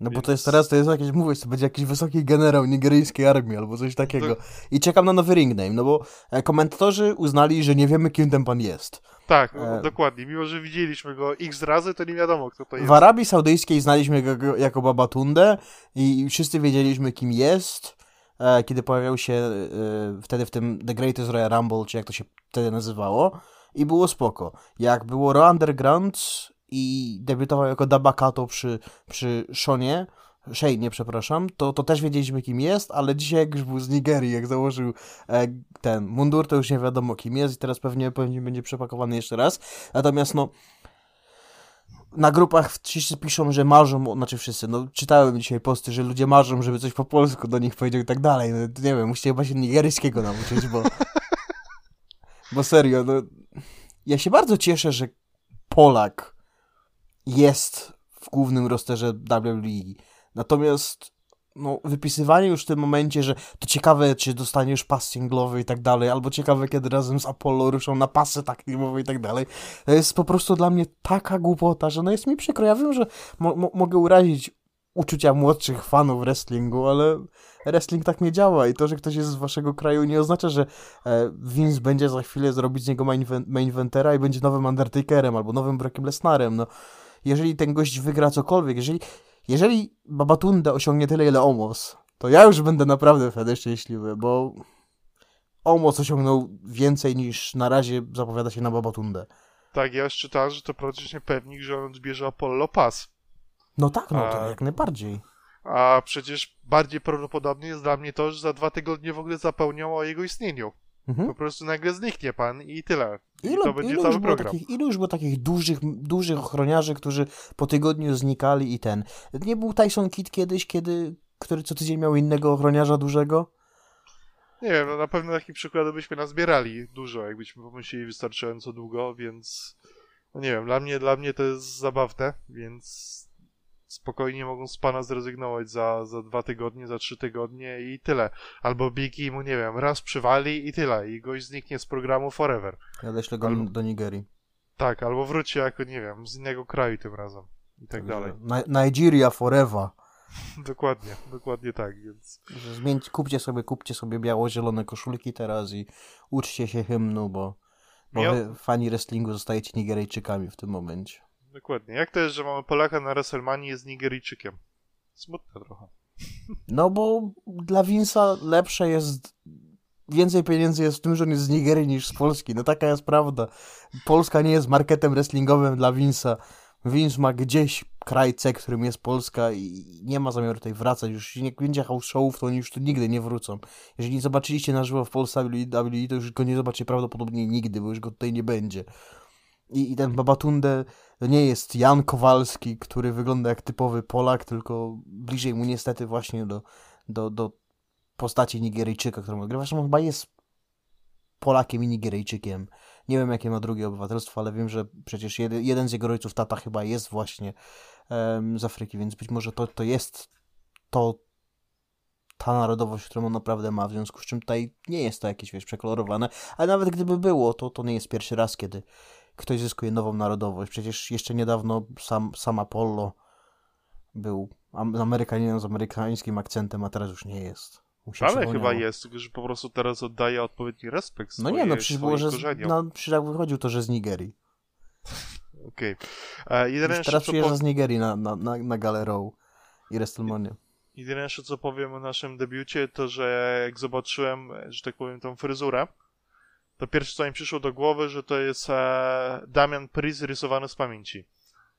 No Więc... bo to jest teraz, to jest jakieś, mówię, to będzie jakiś wysoki generał nigeryjskiej armii albo coś takiego. I czekam na nowy ring name, no bo e, komentatorzy uznali, że nie wiemy, kim ten pan jest. Tak, no, e... dokładnie. Mimo, że widzieliśmy go x razy, to nie wiadomo, kto to jest. W Arabii Saudyjskiej znaliśmy go jako Babatundę i wszyscy wiedzieliśmy, kim jest, e, kiedy pojawiał się e, wtedy w tym The Greatest Royal Rumble, czy jak to się wtedy nazywało. I było spoko. Jak było Raw Underground i debiutował jako Dabakato przy, przy Shonie, Shane, przepraszam, to, to też wiedzieliśmy kim jest, ale dzisiaj jak już był z Nigerii, jak założył e, ten mundur, to już nie wiadomo kim jest i teraz pewnie, pewnie będzie przepakowany jeszcze raz. Natomiast no na grupach wszyscy piszą, że marzą, znaczy wszyscy, no czytałem dzisiaj posty, że ludzie marzą, żeby coś po polsku do nich powiedział i tak dalej. No nie wiem, musicie chyba się nigeryjskiego nauczyć, bo (laughs) bo serio, no ja się bardzo cieszę, że Polak jest w głównym rosterze WWE. Natomiast no, wypisywanie już w tym momencie, że to ciekawe, czy dostaniesz pas singlowy i tak dalej, albo ciekawe, kiedy razem z Apollo ruszą na pasy tak filmowe i tak dalej, to jest po prostu dla mnie taka głupota, że no jest mi przykro. Ja wiem, że mo mo mogę urazić uczucia młodszych fanów wrestlingu, ale wrestling tak nie działa i to, że ktoś jest z waszego kraju nie oznacza, że e, Vince będzie za chwilę zrobić z niego main, main i będzie nowym Undertakerem albo nowym Brockiem Lesnarem, no jeżeli ten gość wygra cokolwiek, jeżeli, jeżeli Babatunda osiągnie tyle, ile Omos, to ja już będę naprawdę wtedy szczęśliwy, bo Omos osiągnął więcej niż na razie zapowiada się na Babatundę. Tak, ja już czytałem, że to praktycznie pewnik, że on odbierze Apollo Pass. No tak, no to a, jak najbardziej. A przecież bardziej prawdopodobne jest dla mnie to, że za dwa tygodnie w ogóle zapomniał o jego istnieniu. Mhm. Po prostu nagle zniknie pan i tyle. Ilu, to będzie cały program. Takich, ilu już było takich dużych, dużych ochroniarzy, którzy po tygodniu znikali i ten. Nie był Tyson Kidd kiedyś, kiedy, który co tydzień miał innego ochroniarza dużego? Nie wiem, no na pewno takich przykładów byśmy nazbierali dużo, jakbyśmy pomyśleli wystarczająco długo, więc no nie wiem, dla mnie, dla mnie to jest zabawne, więc spokojnie mogą z pana zrezygnować za, za dwa tygodnie, za trzy tygodnie i tyle. Albo Biggie mu, nie wiem, raz przywali i tyle. I gość zniknie z programu forever. Ja deślę go albo, do Nigerii. Tak, albo wróci jako, nie wiem, z innego kraju tym razem. I tak dalej. Nigeria forever. (laughs) dokładnie, dokładnie tak, więc... Zmień, kupcie sobie, kupcie sobie biało-zielone koszulki teraz i uczcie się hymnu, bo, bo wy, fani wrestlingu zostajecie Nigeryjczykami w tym momencie. Dokładnie. Jak to jest, że mamy Polaka na WrestleMania jest Nigeryjczykiem? Smutne trochę. No bo dla Vince'a lepsze jest więcej pieniędzy jest w tym, że on jest z Nigerii niż z Polski. No taka jest prawda. Polska nie jest marketem wrestlingowym dla Vince'a. Vince ma gdzieś kraj C, którym jest Polska i nie ma zamiaru tutaj wracać. Już nie będzie house showów, to oni już tu nigdy nie wrócą. Jeżeli nie zobaczyliście na żywo w Polsce WWE, to już go nie zobaczycie prawdopodobnie nigdy, bo już go tutaj nie będzie. I, i ten Babatunde to nie jest Jan Kowalski, który wygląda jak typowy Polak, tylko bliżej mu niestety właśnie do, do, do postaci Nigeryjczyka, którą odgrywa. Zresztą on chyba jest Polakiem i Nigeryjczykiem. Nie wiem, jakie ma drugie obywatelstwo, ale wiem, że przecież jeden, z jego rodziców, tata chyba jest właśnie um, z Afryki, więc być może to, to jest to ta narodowość, którą on naprawdę ma, w związku z czym tutaj nie jest to jakieś, wiesz, przekolorowane, ale nawet gdyby było, to, to nie jest pierwszy raz, kiedy ktoś zyskuje nową narodowość. Przecież jeszcze niedawno sam, sam Apollo był Amerykaninem z amerykańskim akcentem, a teraz już nie jest. Ale chyba jest, że po prostu teraz oddaje odpowiedni respekt No nie, no przecież było, że no, przecież wychodził to, że z Nigerii. Okej. Okay. E, teraz przyjeżdża z Nigerii na, na, na, na Galę i WrestleMania. Jedyne jeszcze co powiem o naszym debiucie, to że jak zobaczyłem, że tak powiem, tą fryzurę, to pierwsze co mi przyszło do głowy, że to jest e, Damian Priest rysowany z pamięci.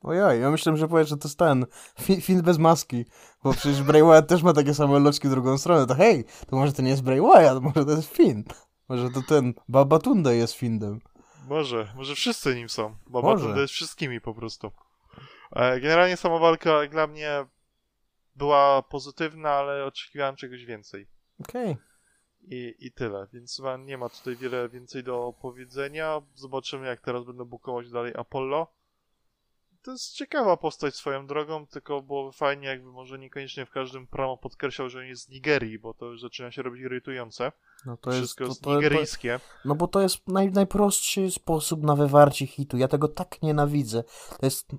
Ojej, ja myślałem, że powiesz, że to jest ten film bez maski, bo przecież Bray Wyatt też ma takie same loczki w drugą stronę, to hej, to może to nie jest Bray Wyatt, może to jest Finn. Może to ten Babatunde jest Findem. Może, może wszyscy nim są. Babatunde jest wszystkimi po prostu. E, generalnie sama walka dla mnie była pozytywna, ale oczekiwałem czegoś więcej. Okej. Okay i, i tyle. Więc chyba nie ma tutaj wiele więcej do powiedzenia. Zobaczymy, jak teraz będą bukować dalej Apollo. to jest ciekawa postać swoją drogą, tylko byłoby fajnie, jakby może niekoniecznie w każdym promo podkreślał, że on jest z Nigerii, bo to już zaczyna się robić irytujące. No to Wszystko jest, to, to, nigeryjskie. No bo to jest naj, najprostszy sposób na wywarcie hitu. Ja tego tak nienawidzę. To jest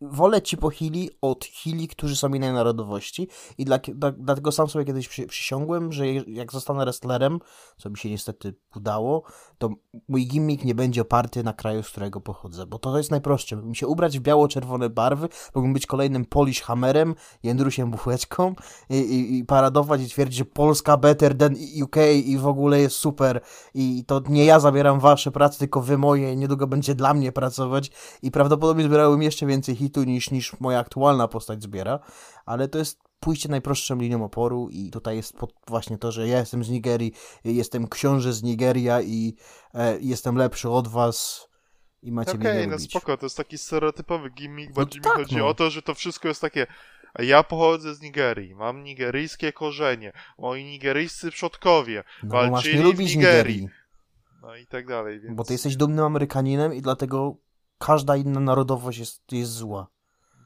wolę ci po Hili od Hili, którzy są innej narodowości. I dla, dla, dlatego sam sobie kiedyś przy, przysiągłem, że jak zostanę wrestlerem, co mi się niestety udało, to mój gimmick nie będzie oparty na kraju, z którego pochodzę, bo to jest najprostsze. Mógłbym się ubrać w biało-czerwone barwy, mógłbym być kolejnym Polish Hammerem, Jędrusiem Buchłeczką i, i, i, paradować i twierdzić, że Polska better than UK i w ogóle jest super. I to nie ja zabieram wasze prace, tylko wy moje. Niedługo będzie dla mnie pracować. I prawdopodobnie zbierałem jeszcze więcej hitów niż, niż moja aktualna postać zbiera, ale to jest pójście najprostszą linią oporu i tutaj jest właśnie to, że ja jestem z Nigerii, jestem książę z Nigeria i e, jestem lepszy od was i macie okay, mnie Okej, no spoko, to jest taki stereotypowy gimmick, no bardziej tak, mi chodzi no. o to, że to wszystko jest takie ja pochodzę z Nigerii, mam nigeryjskie korzenie, moi nigeryjscy przodkowie no, walczyli w Nigerii. Nigerii. No i tak dalej. Więc... Bo ty jesteś dumnym Amerykaninem i dlatego każda inna narodowość jest, jest zła.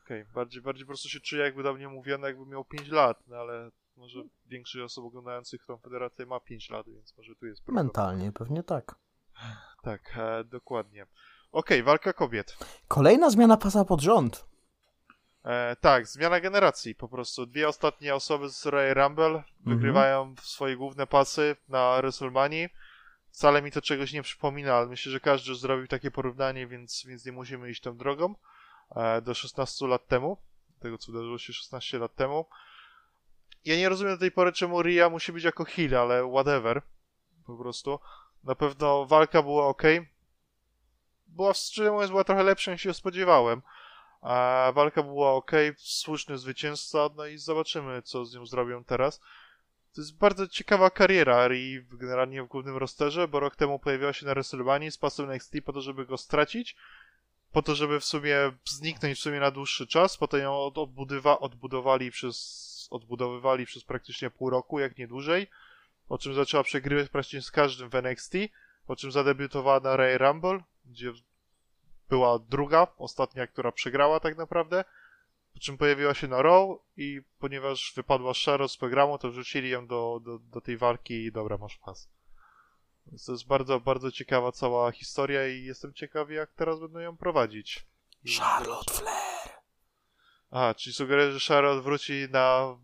Okej, okay. bardziej, bardziej po prostu się czuję, jakby dawniej mówiono, jakby miał 5 lat, no ale może większość osób oglądających tą federację ma 5 lat, więc może tu jest problem. Mentalnie pewnie tak. Tak, e, dokładnie. Okej, okay, walka kobiet. Kolejna zmiana pasa pod rząd. E, tak, zmiana generacji po prostu. Dwie ostatnie osoby z Royal Rumble mhm. wygrywają swoje główne pasy na WrestleMania. Wcale mi to czegoś nie przypomina, ale myślę, że każdy już zrobił takie porównanie, więc, więc nie musimy iść tą drogą. E, do 16 lat temu, tego co wydarzyło się 16 lat temu. Ja nie rozumiem do tej pory, czemu Ria musi być jako heal, ale whatever. Po prostu. Na pewno walka była ok. Była, szczerze mówiąc, była trochę lepsza niż się spodziewałem. A walka była ok, słuszny zwycięzca, no i zobaczymy, co z nią zrobią teraz. To jest bardzo ciekawa kariera i generalnie w głównym rosterze, bo rok temu pojawiła się na WrestleMania z pasem NXT po to, żeby go stracić, po to, żeby w sumie zniknąć w sumie na dłuższy czas, potem ją odbudywa, odbudowali przez, odbudowywali przez praktycznie pół roku, jak nie dłużej, po czym zaczęła przegrywać praktycznie z każdym w NXT, po czym zadebiutowała na Ray Rumble, gdzie była druga, ostatnia, która przegrała tak naprawdę, po czym pojawiła się na Raw i ponieważ wypadła Charlotte z programu, to wrzucili ją do, do, do tej walki i dobra, masz pas. Więc to jest bardzo, bardzo ciekawa cała historia i jestem ciekawy, jak teraz będą ją prowadzić. Charlotte Flair! A, czyli sugeruję, że Charlotte wróci na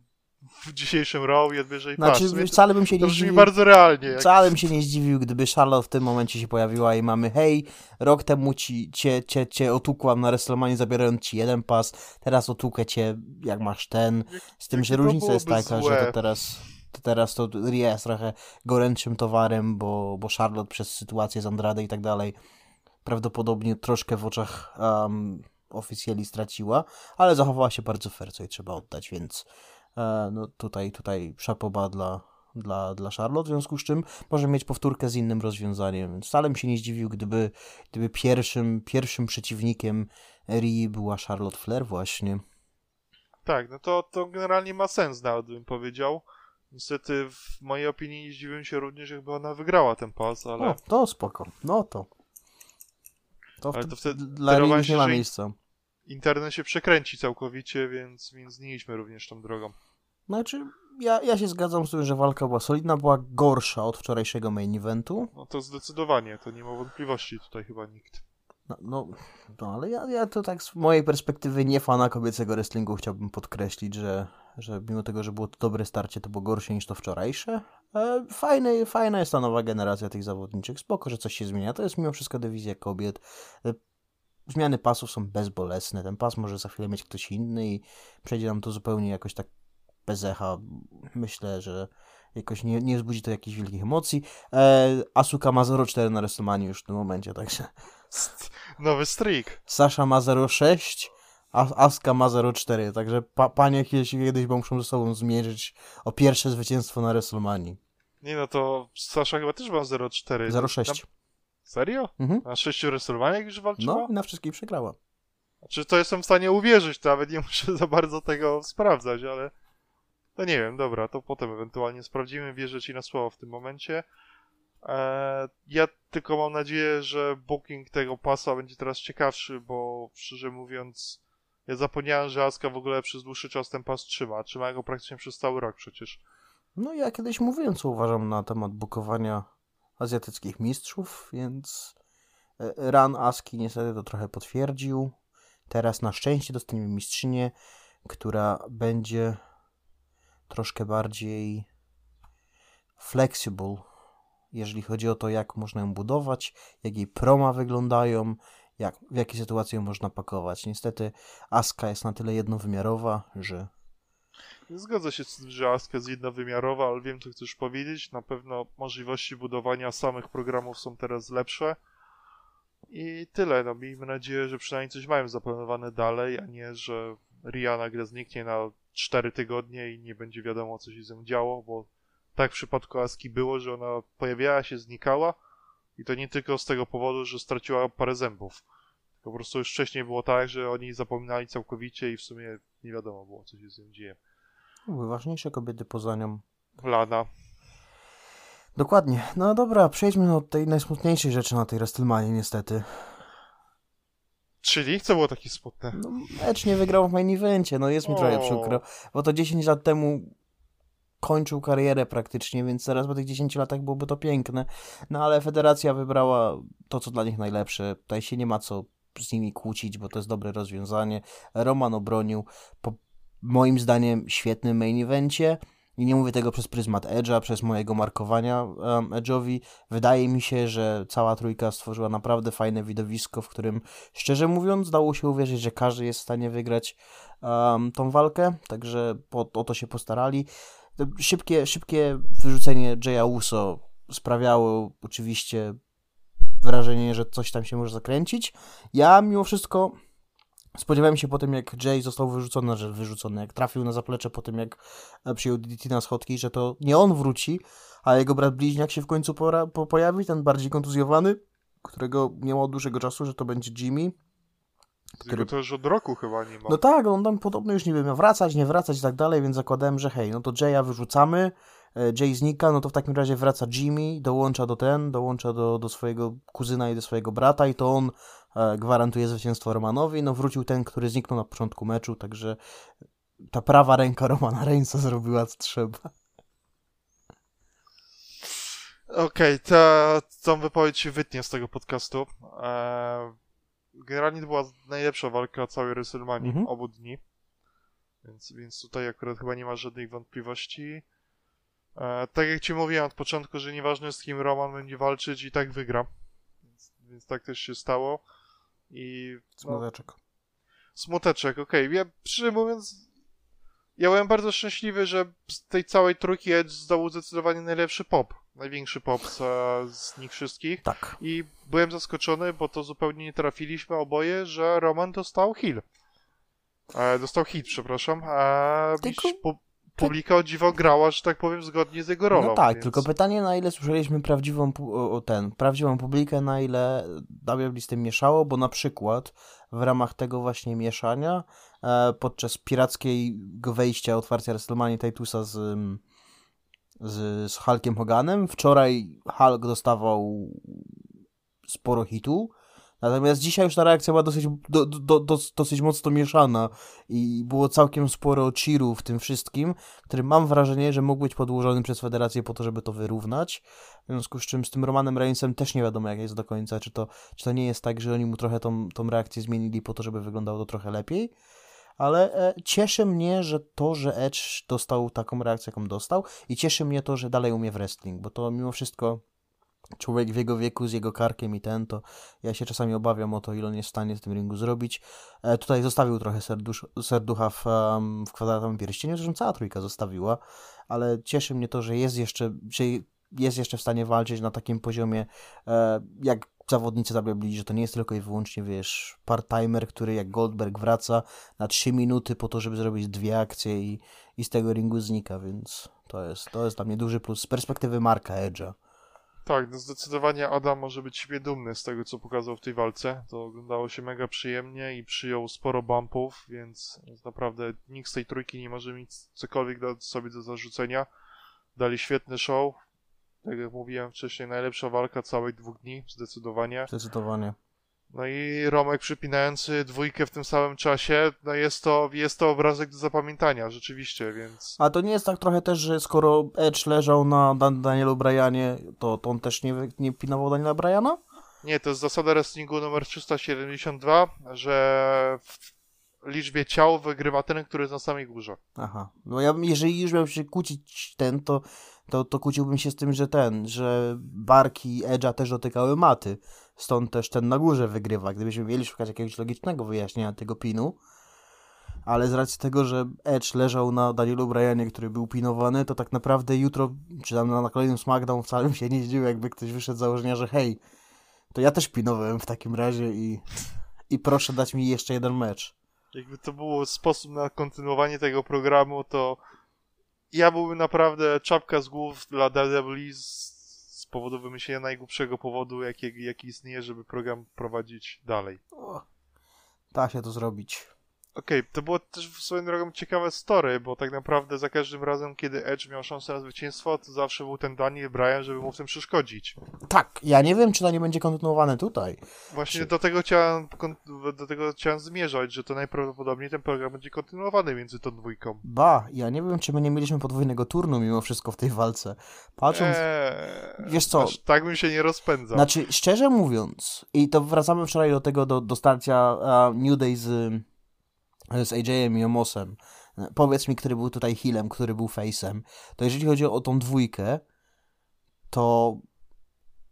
w dzisiejszym Raw i odbierze znaczy, pas. wcale bym się nie zdziwił. bardzo realnie. Jak... Wcale bym się nie zdziwił, gdyby Charlotte w tym momencie się pojawiła i mamy hej, rok temu ci, cię, cię, cię otukłam na WrestleMania zabierając ci jeden pas, teraz otukę cię jak masz ten. Z tym, że różnica jest taka, złe. że to teraz to teraz to Ria jest trochę gorętszym towarem, bo, bo Charlotte przez sytuację z Andrade i tak dalej prawdopodobnie troszkę w oczach um, oficjeli straciła, ale zachowała się bardzo fair, co jej trzeba oddać, więc no tutaj, tutaj szapoba dla, dla, dla Charlotte, w związku z czym może mieć powtórkę z innym rozwiązaniem. Wcale bym się nie zdziwił, gdyby, gdyby pierwszym, pierwszym przeciwnikiem Rii była Charlotte Flair właśnie. Tak, no to, to generalnie ma sens nawet bym powiedział. Niestety w mojej opinii nie zdziwiłem się również, jakby ona wygrała ten pas, ale... No, to spoko, no to. To, ale to wtedy dla Rii nie ma miejsca internet się przekręci całkowicie, więc, więc nie idźmy również tą drogą. Znaczy, ja, ja się zgadzam z tym, że walka była solidna, była gorsza od wczorajszego main eventu. No to zdecydowanie, to nie ma wątpliwości tutaj chyba nikt. No, no, no ale ja, ja to tak z mojej perspektywy nie fana kobiecego wrestlingu chciałbym podkreślić, że, że mimo tego, że było to dobre starcie, to było gorsze niż to wczorajsze. E, fajne, fajna jest ta nowa generacja tych zawodniczych, spoko, że coś się zmienia. To jest mimo wszystko dywizja kobiet. Zmiany pasów są bezbolesne. Ten pas może za chwilę mieć ktoś inny i przejdzie nam to zupełnie jakoś tak bez echa. Myślę, że jakoś nie, nie wzbudzi to jakichś wielkich emocji. E, Asuka ma 0,4 na restomanie już w tym momencie, także... Nowy streak. Sasha ma 0,6, a Asuka ma 0,4, także pa, panie kiedyś, kiedyś muszą ze sobą zmierzyć o pierwsze zwycięstwo na WrestleMania. Nie no, to Sasha chyba też ma 0,4. 0,6. Serio? Mhm. Na sześciu WrestleManiach już walczyła? No i na wszystkich przegrała. Znaczy, to jestem w stanie uwierzyć, to nawet nie muszę za bardzo tego sprawdzać, ale... To nie wiem, dobra, to potem ewentualnie sprawdzimy, wierzę ci na słowo w tym momencie. E, ja tylko mam nadzieję, że booking tego pasa będzie teraz ciekawszy, bo szczerze mówiąc, ja zapomniałem, że Aska w ogóle przez dłuższy czas ten pas trzyma. Trzyma go praktycznie przez cały rok przecież. No ja kiedyś mówiłem, co uważam na temat bukowania azjatyckich mistrzów, więc e, Ran Aski niestety to trochę potwierdził. Teraz na szczęście dostaniemy mistrzynię, która będzie troszkę bardziej flexible, jeżeli chodzi o to, jak można ją budować, jak jej proma wyglądają, jak, w jakie sytuacje można pakować. Niestety Aska jest na tyle jednowymiarowa, że Zgadza się że Aska jest jednowymiarowa, ale wiem, co chcesz powiedzieć. Na pewno możliwości budowania samych programów są teraz lepsze. I tyle. No, miejmy nadzieję, że przynajmniej coś mają zaplanowane dalej, a nie, że Ria nagle zniknie na 4 tygodnie i nie będzie wiadomo, co się z nią działo, bo tak w przypadku Aski było, że ona pojawiała się, znikała i to nie tylko z tego powodu, że straciła parę zębów. Po prostu już wcześniej było tak, że oni zapominali całkowicie i w sumie nie wiadomo było, co się z nią dzieje. Były ważniejsze kobiety poza nią. Lana. Dokładnie. No dobra, przejdźmy do tej najsmutniejszej rzeczy na tej WrestleMania niestety. Czyli? Co było takie smutne? No, mecz nie wygrał w main evencie, no jest mi o. trochę przykro, bo to 10 lat temu kończył karierę praktycznie, więc teraz po tych 10 latach byłoby to piękne. No ale federacja wybrała to, co dla nich najlepsze. Tutaj się nie ma co z nimi kłócić, bo to jest dobre rozwiązanie. Roman obronił po moim zdaniem świetnym main evencie. I nie mówię tego przez pryzmat Edge'a, przez mojego markowania um, Edge'owi. Wydaje mi się, że cała trójka stworzyła naprawdę fajne widowisko, w którym, szczerze mówiąc, dało się uwierzyć, że każdy jest w stanie wygrać um, tą walkę, także po, o to się postarali. Szybkie, szybkie wyrzucenie Jaya Uso sprawiało oczywiście wrażenie, że coś tam się może zakręcić. Ja mimo wszystko Spodziewałem się po tym, jak Jay został wyrzucony, że wyrzucony, jak trafił na zaplecze po tym, jak e, przyjął DDT na schodki, że to nie on wróci, a jego brat bliźniak się w końcu pora, po, pojawi, ten bardziej kontuzjowany, którego nie ma od dłuższego czasu, że to będzie Jimmy. Który... to już od roku chyba nie ma. No tak, on tam podobno już nie miał wracać, nie wracać i tak dalej, więc zakładałem, że hej, no to Jaya wyrzucamy, e, Jay znika, no to w takim razie wraca Jimmy, dołącza do ten, dołącza do, do swojego kuzyna i do swojego brata i to on gwarantuje zwycięstwo Romanowi. No wrócił ten, który zniknął na początku meczu, także ta prawa ręka Romana Reignsa zrobiła co trzeba. Okej, okay, tą wypowiedź się wytnie z tego podcastu. Eee, generalnie to była najlepsza walka całej WrestleMania mhm. obu dni. Więc, więc tutaj akurat chyba nie ma żadnych wątpliwości. Eee, tak jak ci mówiłem od początku, że nieważne z kim Roman będzie walczyć i tak wygra. Więc, więc tak też się stało. I, no, smuteczek. Smuteczek, okej. Okay. Ja, szczerze mówiąc, ja byłem bardzo szczęśliwy, że z tej całej trójki Edge zdobył zdecydowanie najlepszy pop. Największy pop z, z nich wszystkich. Tak. I byłem zaskoczony, bo to zupełnie nie trafiliśmy oboje, że Roman dostał heal. E, dostał hit, przepraszam. E, Tylko... po, publika o dziwo grała, że tak powiem, zgodnie z jego rolą. No tak, więc... tylko pytanie, na ile słyszeliśmy prawdziwą, ten, prawdziwą publikę, na ile WWE z tym mieszało, bo na przykład w ramach tego właśnie mieszania e, podczas pirackiego wejścia, otwarcia WrestleMania Titusa z, z, z Hulkiem Hoganem, wczoraj Hulk dostawał sporo hitu, Natomiast dzisiaj już ta reakcja była dosyć, do, do, do, dosyć mocno mieszana i było całkiem sporo cheerów w tym wszystkim, który mam wrażenie, że mógł być podłożony przez federację po to, żeby to wyrównać. W związku z czym z tym Romanem Reignsem też nie wiadomo jak jest do końca, czy to, czy to nie jest tak, że oni mu trochę tą, tą reakcję zmienili po to, żeby wyglądało to trochę lepiej. Ale e, cieszy mnie, że to, że Edge dostał taką reakcję, jaką dostał i cieszy mnie to, że dalej umie w wrestling, bo to mimo wszystko człowiek w jego wieku z jego karkiem i ten, to ja się czasami obawiam o to, ile on jest w stanie w tym ringu zrobić. E, tutaj zostawił trochę serdusz, serducha w, um, w kwadratowym pierścieniu, zresztą cała trójka zostawiła, ale cieszy mnie to, że jest jeszcze, że jest jeszcze w stanie walczyć na takim poziomie, e, jak zawodnicy WWE, że to nie jest tylko i wyłącznie, wiesz, part-timer, który jak Goldberg wraca na 3 minuty po to, żeby zrobić dwie akcje i, i z tego ringu znika, więc to jest, to jest dla mnie duży plus z perspektywy Marka Edge'a. Tak, no zdecydowanie Adam może być siebie dumny z tego, co pokazał w tej walce. To oglądało się mega przyjemnie i przyjął sporo bumpów, więc naprawdę nikt z tej trójki nie może mieć cokolwiek dać sobie do zarzucenia. Dali świetny show. Tak jak mówiłem wcześniej, najlepsza walka całych dwóch dni, zdecydowanie. Zdecydowanie. No i Romek przypinający dwójkę w tym samym czasie, no jest to, jest to obrazek do zapamiętania, rzeczywiście, więc... A to nie jest tak trochę też, że skoro Edge leżał na Dan Danielu Bryanie, to, to on też nie, nie pinował Daniela Bryana? Nie, to jest zasada wrestlingu numer 372, że w liczbie ciał wygrywa ten, który jest na samej górze. Aha. No ja, jeżeli już miał się kłócić ten, to, to, to kłóciłbym się z tym, że ten, że barki Edge'a też dotykały maty. Stąd też ten na górze wygrywa. Gdybyśmy mieli szukać jakiegoś logicznego wyjaśnienia tego pinu, ale z racji tego, że Edge leżał na Danielu Bryanie, który był pinowany, to tak naprawdę jutro, czy tam na kolejnym SmackDown wcale bym się nie zdziwił, jakby ktoś wyszedł z założenia, że hej, to ja też pinowałem w takim razie i, i proszę dać mi jeszcze jeden mecz. Jakby to był sposób na kontynuowanie tego programu, to ja byłbym naprawdę czapka z głów dla WWE z powodu wymyślenia najgłupszego powodu, jaki, jaki istnieje, żeby program prowadzić dalej. O, da się to zrobić. Okej, okay, to było też swoją drogą ciekawe story, bo tak naprawdę za każdym razem, kiedy Edge miał szansę na zwycięstwo, to zawsze był ten Daniel Bryan, żeby mu w tym przeszkodzić. Tak, ja nie wiem, czy to nie będzie kontynuowane tutaj. Właśnie czy... do, tego chciałem, do tego chciałem zmierzać, że to najprawdopodobniej ten program będzie kontynuowany między tą dwójką. Ba, ja nie wiem, czy my nie mieliśmy podwójnego turnu mimo wszystko w tej walce. Patrząc, eee, wiesz co... tak bym się nie rozpędzał. Znaczy, szczerze mówiąc, i to wracamy wczoraj do tego, do, do starcia uh, New Day z z AJ-em i Omosem, powiedz mi, który był tutaj healem, który był face'em, to jeżeli chodzi o tą dwójkę, to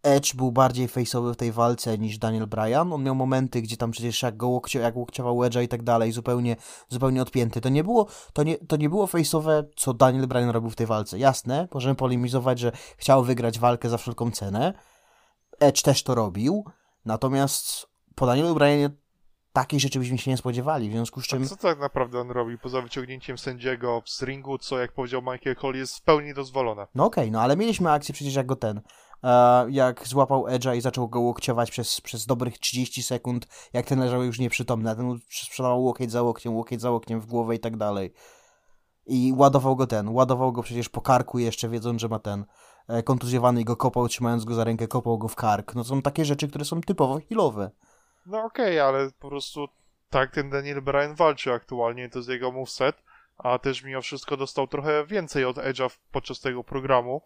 Edge był bardziej face'owy w tej walce niż Daniel Bryan. On miał momenty, gdzie tam przecież jak go jak łokciował Edge'a i tak dalej, zupełnie, zupełnie odpięty. To nie było, to nie, to nie było face'owe, co Daniel Bryan robił w tej walce. Jasne, możemy polemizować, że chciał wygrać walkę za wszelką cenę. Edge też to robił, natomiast po Danielu Bryanie takiej rzeczy byśmy się nie spodziewali, w związku z czym... A co tak naprawdę on robi, poza wyciągnięciem sędziego z ringu, co jak powiedział Michael Cole jest w pełni dozwolone? No okej, okay, no ale mieliśmy akcję przecież jak go ten, e, jak złapał Edge'a i zaczął go łokciować przez, przez dobrych 30 sekund, jak ten leżał już nieprzytomny, a ten sprzedawał łokieć za łokciem, łokieć za łokciem w głowę i tak dalej. I ładował go ten, ładował go przecież po karku jeszcze, wiedząc, że ma ten e, kontuzjowany i go kopał, trzymając go za rękę, kopał go w kark. No są takie rzeczy, które są typowo healowe. No okej, okay, ale po prostu tak ten Daniel Bryan walczy aktualnie, to jest jego moveset, a też mimo wszystko dostał trochę więcej od Edge'a podczas tego programu.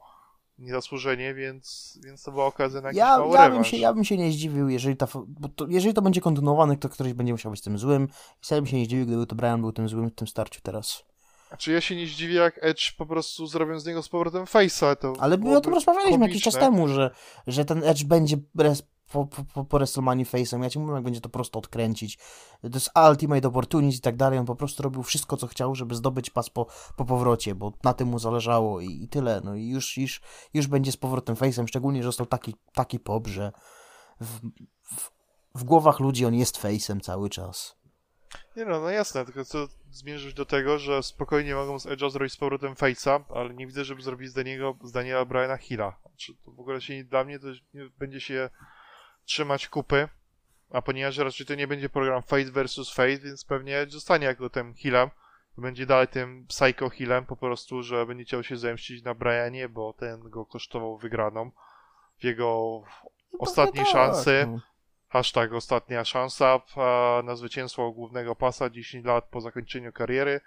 Niezasłużenie, więc, więc to była okazja na jakiś ja, mały ja bym, się, ja bym się nie zdziwił, jeżeli, ta, bo to, jeżeli to będzie kontynuowane, to ktoś będzie musiał być tym złym. Ja bym się nie zdziwił, gdyby to Brian był tym złym w tym starciu teraz. Znaczy ja się nie zdziwię, jak Edge po prostu zrobią z niego z powrotem face'a. To Ale my o tym rozmawialiśmy komiczne. jakiś czas temu, że, że ten Edge będzie po, po, po WrestleMania Face'em, ja ci mówię, jak będzie to prosto odkręcić. To jest Ultimate Opportunity i tak dalej, on po prostu robił wszystko, co chciał, żeby zdobyć pas po, po powrocie, bo na tym mu zależało i, i tyle, no i już, już, już będzie z powrotem Face'em, szczególnie, że został taki, taki pop, że w, w, w głowach ludzi on jest Face'em cały czas. Nie no, no jasne, tylko co zmierzyć do tego, że spokojnie mogą z Edge'a zrobić z powrotem Face'a, ale nie widzę, żeby zrobili z, Daniego, z Daniela Hilla. Znaczy, to w ogóle się nie, dla mnie to będzie się trzymać kupy, a ponieważ raczej to nie będzie program Face versus Face, więc pewnie zostanie jako tym healem. Będzie dalej tym psycho healem po prostu, że będzie chciał się zemścić na Brianie, bo ten go kosztował wygraną w jego no ostatniej tak. szansy. No. Hashtag ostatnia szansa na zwycięstwo głównego pasa 10 lat po zakończeniu kariery.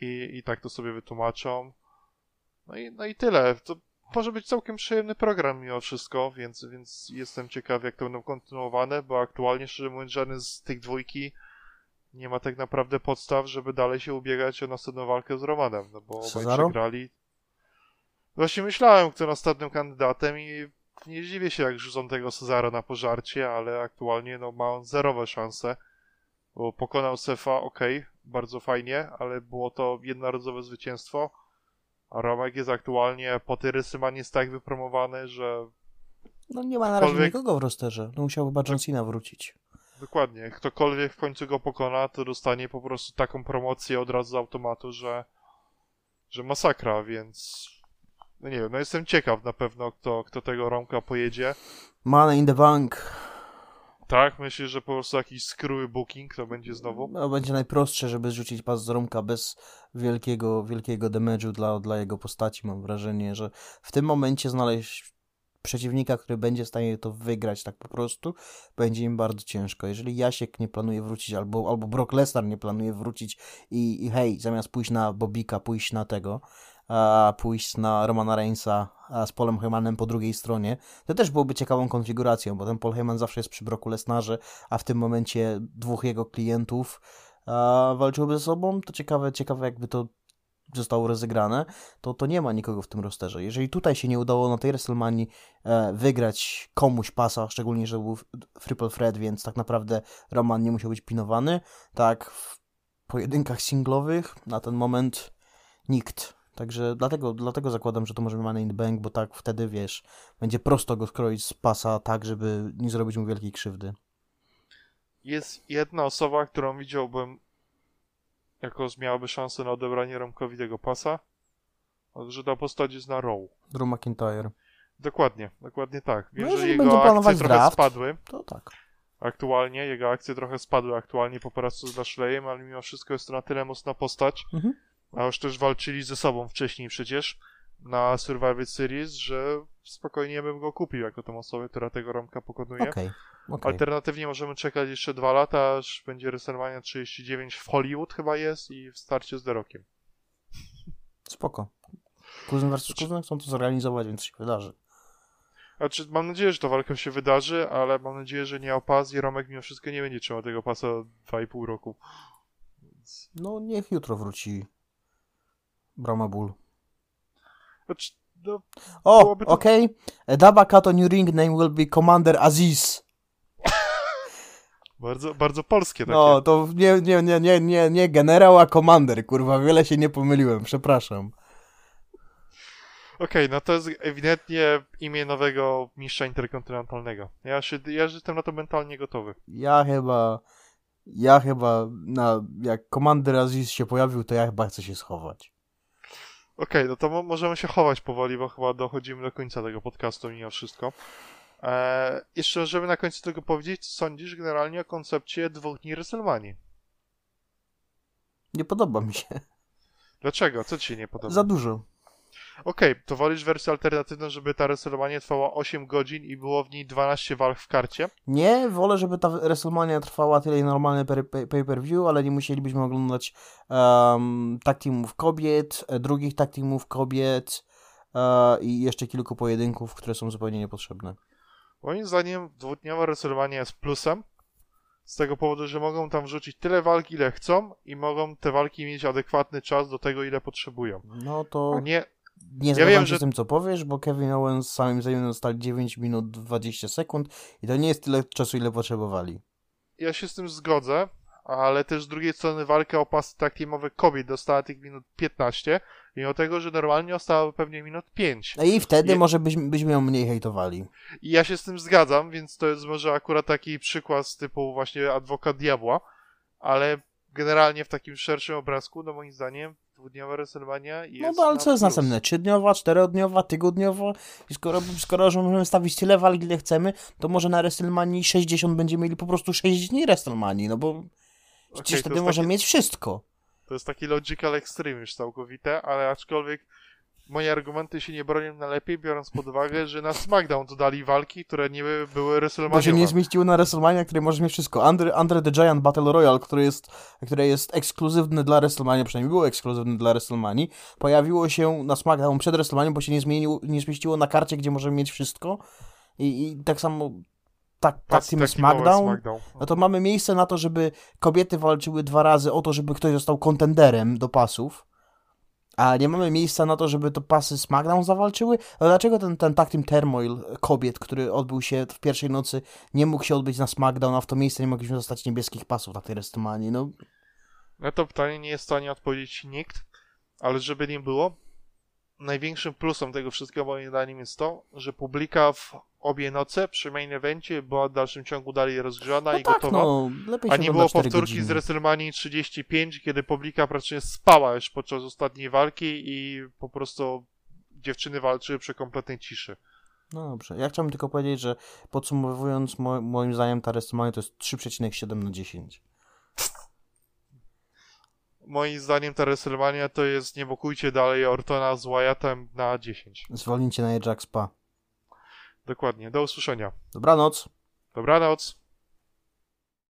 I, i tak to sobie wytłumaczą. No i, no i tyle. To może być całkiem przyjemny program mimo wszystko, więc, więc jestem ciekaw, jak to będą kontynuowane, bo aktualnie, szczerze mówiąc, żaden z tych dwójki nie ma tak naprawdę podstaw, żeby dalej się ubiegać o następną walkę z Romanem, no bo obaj przegrali. Właśnie myślałem, kto następnym kandydatem i nie dziwię się, jak rzucą tego Cezara na pożarcie, ale aktualnie no, ma on zerowe szanse, bo pokonał Sefa, ok, bardzo fajnie, ale było to jednorazowe zwycięstwo a Romek jest aktualnie po tej Rysymanie jest tak wypromowany, że... No nie ma na razie nikogo w rosterze. No musiał chyba John Cena wrócić. Dokładnie. Ktokolwiek w końcu go pokona, to dostanie po prostu taką promocję od razu z automatu, że że masakra, więc no nie wiem, no jestem ciekaw na pewno, kto, kto tego Romka pojedzie. Money in the Bank. Tak? Myślisz, że po prostu jakiś skrój booking to będzie znowu? No, będzie najprostsze, żeby zrzucić pas z rąka bez wielkiego, wielkiego damage'u dla, dla jego postaci. Mam wrażenie, że w tym momencie znaleźć przeciwnika, który będzie w stanie to wygrać tak po prostu, będzie im bardzo ciężko. Jeżeli Jasiek nie planuje wrócić, albo, albo Brock Lesnar nie planuje wrócić i, i hej, zamiast pójść na Bobika, pójść na tego, pójść na Romana Reignsa z Polem Heymanem po drugiej stronie, to też byłoby ciekawą konfiguracją, bo ten Paul Heyman zawsze jest przy Broku Lesnarze, a w tym momencie dwóch jego klientów walczyłoby ze sobą, to ciekawe, ciekawe jakby to zostało rozegrane, to, to nie ma nikogo w tym rosterze. Jeżeli tutaj się nie udało na tej WrestleManii e, wygrać komuś pasa, szczególnie, że był Triple Threat, więc tak naprawdę Roman nie musiał być pinowany, tak w pojedynkach singlowych na ten moment nikt. Także dlatego, dlatego zakładam, że to może być Money in the Bank, bo tak wtedy, wiesz, będzie prosto go skroić z pasa tak, żeby nie zrobić mu wielkiej krzywdy. Jest jedna osoba, którą widziałbym jako miałaby szansę na odebranie Romkowi tego pasa, że ta postać jest na Raw. Drew McIntyre. Dokładnie, dokładnie tak. Wiem, no, że jego akcje trochę draft, spadły. To tak. Aktualnie, jego akcje trochę spadły aktualnie po porażce z Lashleyem, ale mimo wszystko jest to na tyle mocna postać, mhm. A już też walczyli ze sobą wcześniej przecież na Survivor Series, że spokojnie bym go kupił jako tą osobę, która tego Romka pokonuje. Okay. Okay. Alternatywnie możemy czekać jeszcze dwa lata, aż będzie WrestleMania 39 w Hollywood chyba jest i w starcie z Derokiem. Spoko. Kuzyn versus kuzyn chcą to zorganizować, więc się wydarzy. Znaczy, mam nadzieję, że to walka się wydarzy, ale mam nadzieję, że nie o pas i Romek mimo wszystko nie będzie trzymał tego pasa 2,5 roku. Więc... No, niech jutro wróci Brahma Bull. Znaczy, no, o, to... okej. Okay. Daba Kato new ring name will be Commander Aziz. (laughs) Bardzo, bardzo polskie takie. No, to nie, nie, nie, nie, nie, nie generał, a komander, kurwa, wiele się nie pomyliłem, przepraszam. Okej, okay, no to jest ewidentnie imię nowego mistrza interkontynentalnego. Ja, się, ja jestem na to mentalnie gotowy. Ja chyba, ja chyba, na, jak komander Aziz się pojawił, to ja chyba chcę się schować. Okej, okay, no to mo możemy się chować powoli, bo chyba dochodzimy do końca tego podcastu mimo wszystko. Eee, jeszcze, żeby na końcu tego powiedzieć, co sądzisz generalnie o koncepcie dwóch dni WrestleMania? Nie podoba mi się. Dlaczego? Co ci się nie podoba? Za dużo. Okej, okay, to wolisz wersję alternatywną, żeby ta WrestleMania trwała 8 godzin i było w niej 12 walk w karcie? Nie, wolę, żeby ta WrestleMania trwała tyle i normalny pay-per-view, ale nie musielibyśmy oglądać um, tag teamów kobiet, e, drugich tag teamów kobiet uh, i jeszcze kilku pojedynków, które są zupełnie niepotrzebne. Moim zdaniem dwudniowa WrestleMania jest plusem, z tego powodu, że mogą tam wrzucić tyle walk, ile chcą i mogą te walki mieć adekwatny czas do tego, ile potrzebują. No to... A nie... Nie zgadzam ja wiem, się że... z tym, co powiesz, bo Kevin Owens z samym zdaniem dostali 9 minut 20 sekund i to nie jest tyle czasu, ile potrzebowali. Ja się z tym zgodzę, ale też z drugiej strony walka o pasy tak teamowe kobiet dostała tych minut 15, mimo tego, że normalnie ostała pewnie minut 5. No i wtedy I... może byśmy, byśmy ją mniej hejtowali. I ja się z tym zgadzam, więc to jest może akurat taki przykład z typu właśnie adwokat diabła, ale generalnie w takim szerszym obrazku, no moim zdaniem, dwudniowa WrestleMania jest. No ale co jest następne? Trzydniowa, czterodniowa, tygodniowa? I skoro, skoro że możemy stawić tyle walk, ile chcemy, to może na WrestleManii 60 będziemy mieli po prostu 6 dni WrestleManii, no bo Przecież okay, wtedy możemy taki, mieć wszystko. To jest taki logical extreme już całkowite, ale aczkolwiek moje argumenty się nie bronią na lepiej, biorąc pod uwagę, że na SmackDown dodali walki, które nie były WrestleMania. To się nie zmieściły na WrestleMania, które może mieć wszystko. Andre, Andre the Giant Battle Royale, który jest, które jest ekskluzywny dla WrestleMania, przynajmniej było ekskluzywny dla WrestleMania, pojawiło się na SmackDown przed WrestleMania, bo się nie, zmieniło, nie zmieściło na karcie, gdzie możemy mieć wszystko. I, i tak samo tak, tak Team SmackDown, SmackDown, no to mamy miejsce na to, żeby kobiety walczyły dwa razy o to, żeby ktoś został kontenderem do pasów, a nie mamy miejsca na to, żeby to pasy SmackDown zawalczyły? A dlaczego ten, ten Team Turmoil kobiet, który odbył się w pierwszej nocy, nie mógł się odbyć na SmackDown, a w to miejsce nie mogliśmy dostać niebieskich pasów na tej WrestleMania? No. Na to pytanie nie jest w stanie odpowiedzieć nikt, ale żeby nie było, największym plusem tego wszystkiego moim zdaniem jest to, że publika w obie noce przy main evencie była w dalszym ciągu dalej rozgrzana no i tak, gotowa. No, a nie było powtórki godziny. z WrestleMania 35, kiedy publika praktycznie spała już podczas ostatniej walki i po prostu dziewczyny walczyły przy kompletnej ciszy. No dobrze. Ja chciałbym tylko powiedzieć, że podsumowując, mo moim zdaniem ta WrestleMania to jest 3,7 na 10. Moim zdaniem ta WrestleMania to jest nie bokujcie dalej Ortona z Wyattem na 10. Zwolnijcie na Ajax Spa. Dokładnie. Do usłyszenia. Dobranoc. Dobranoc.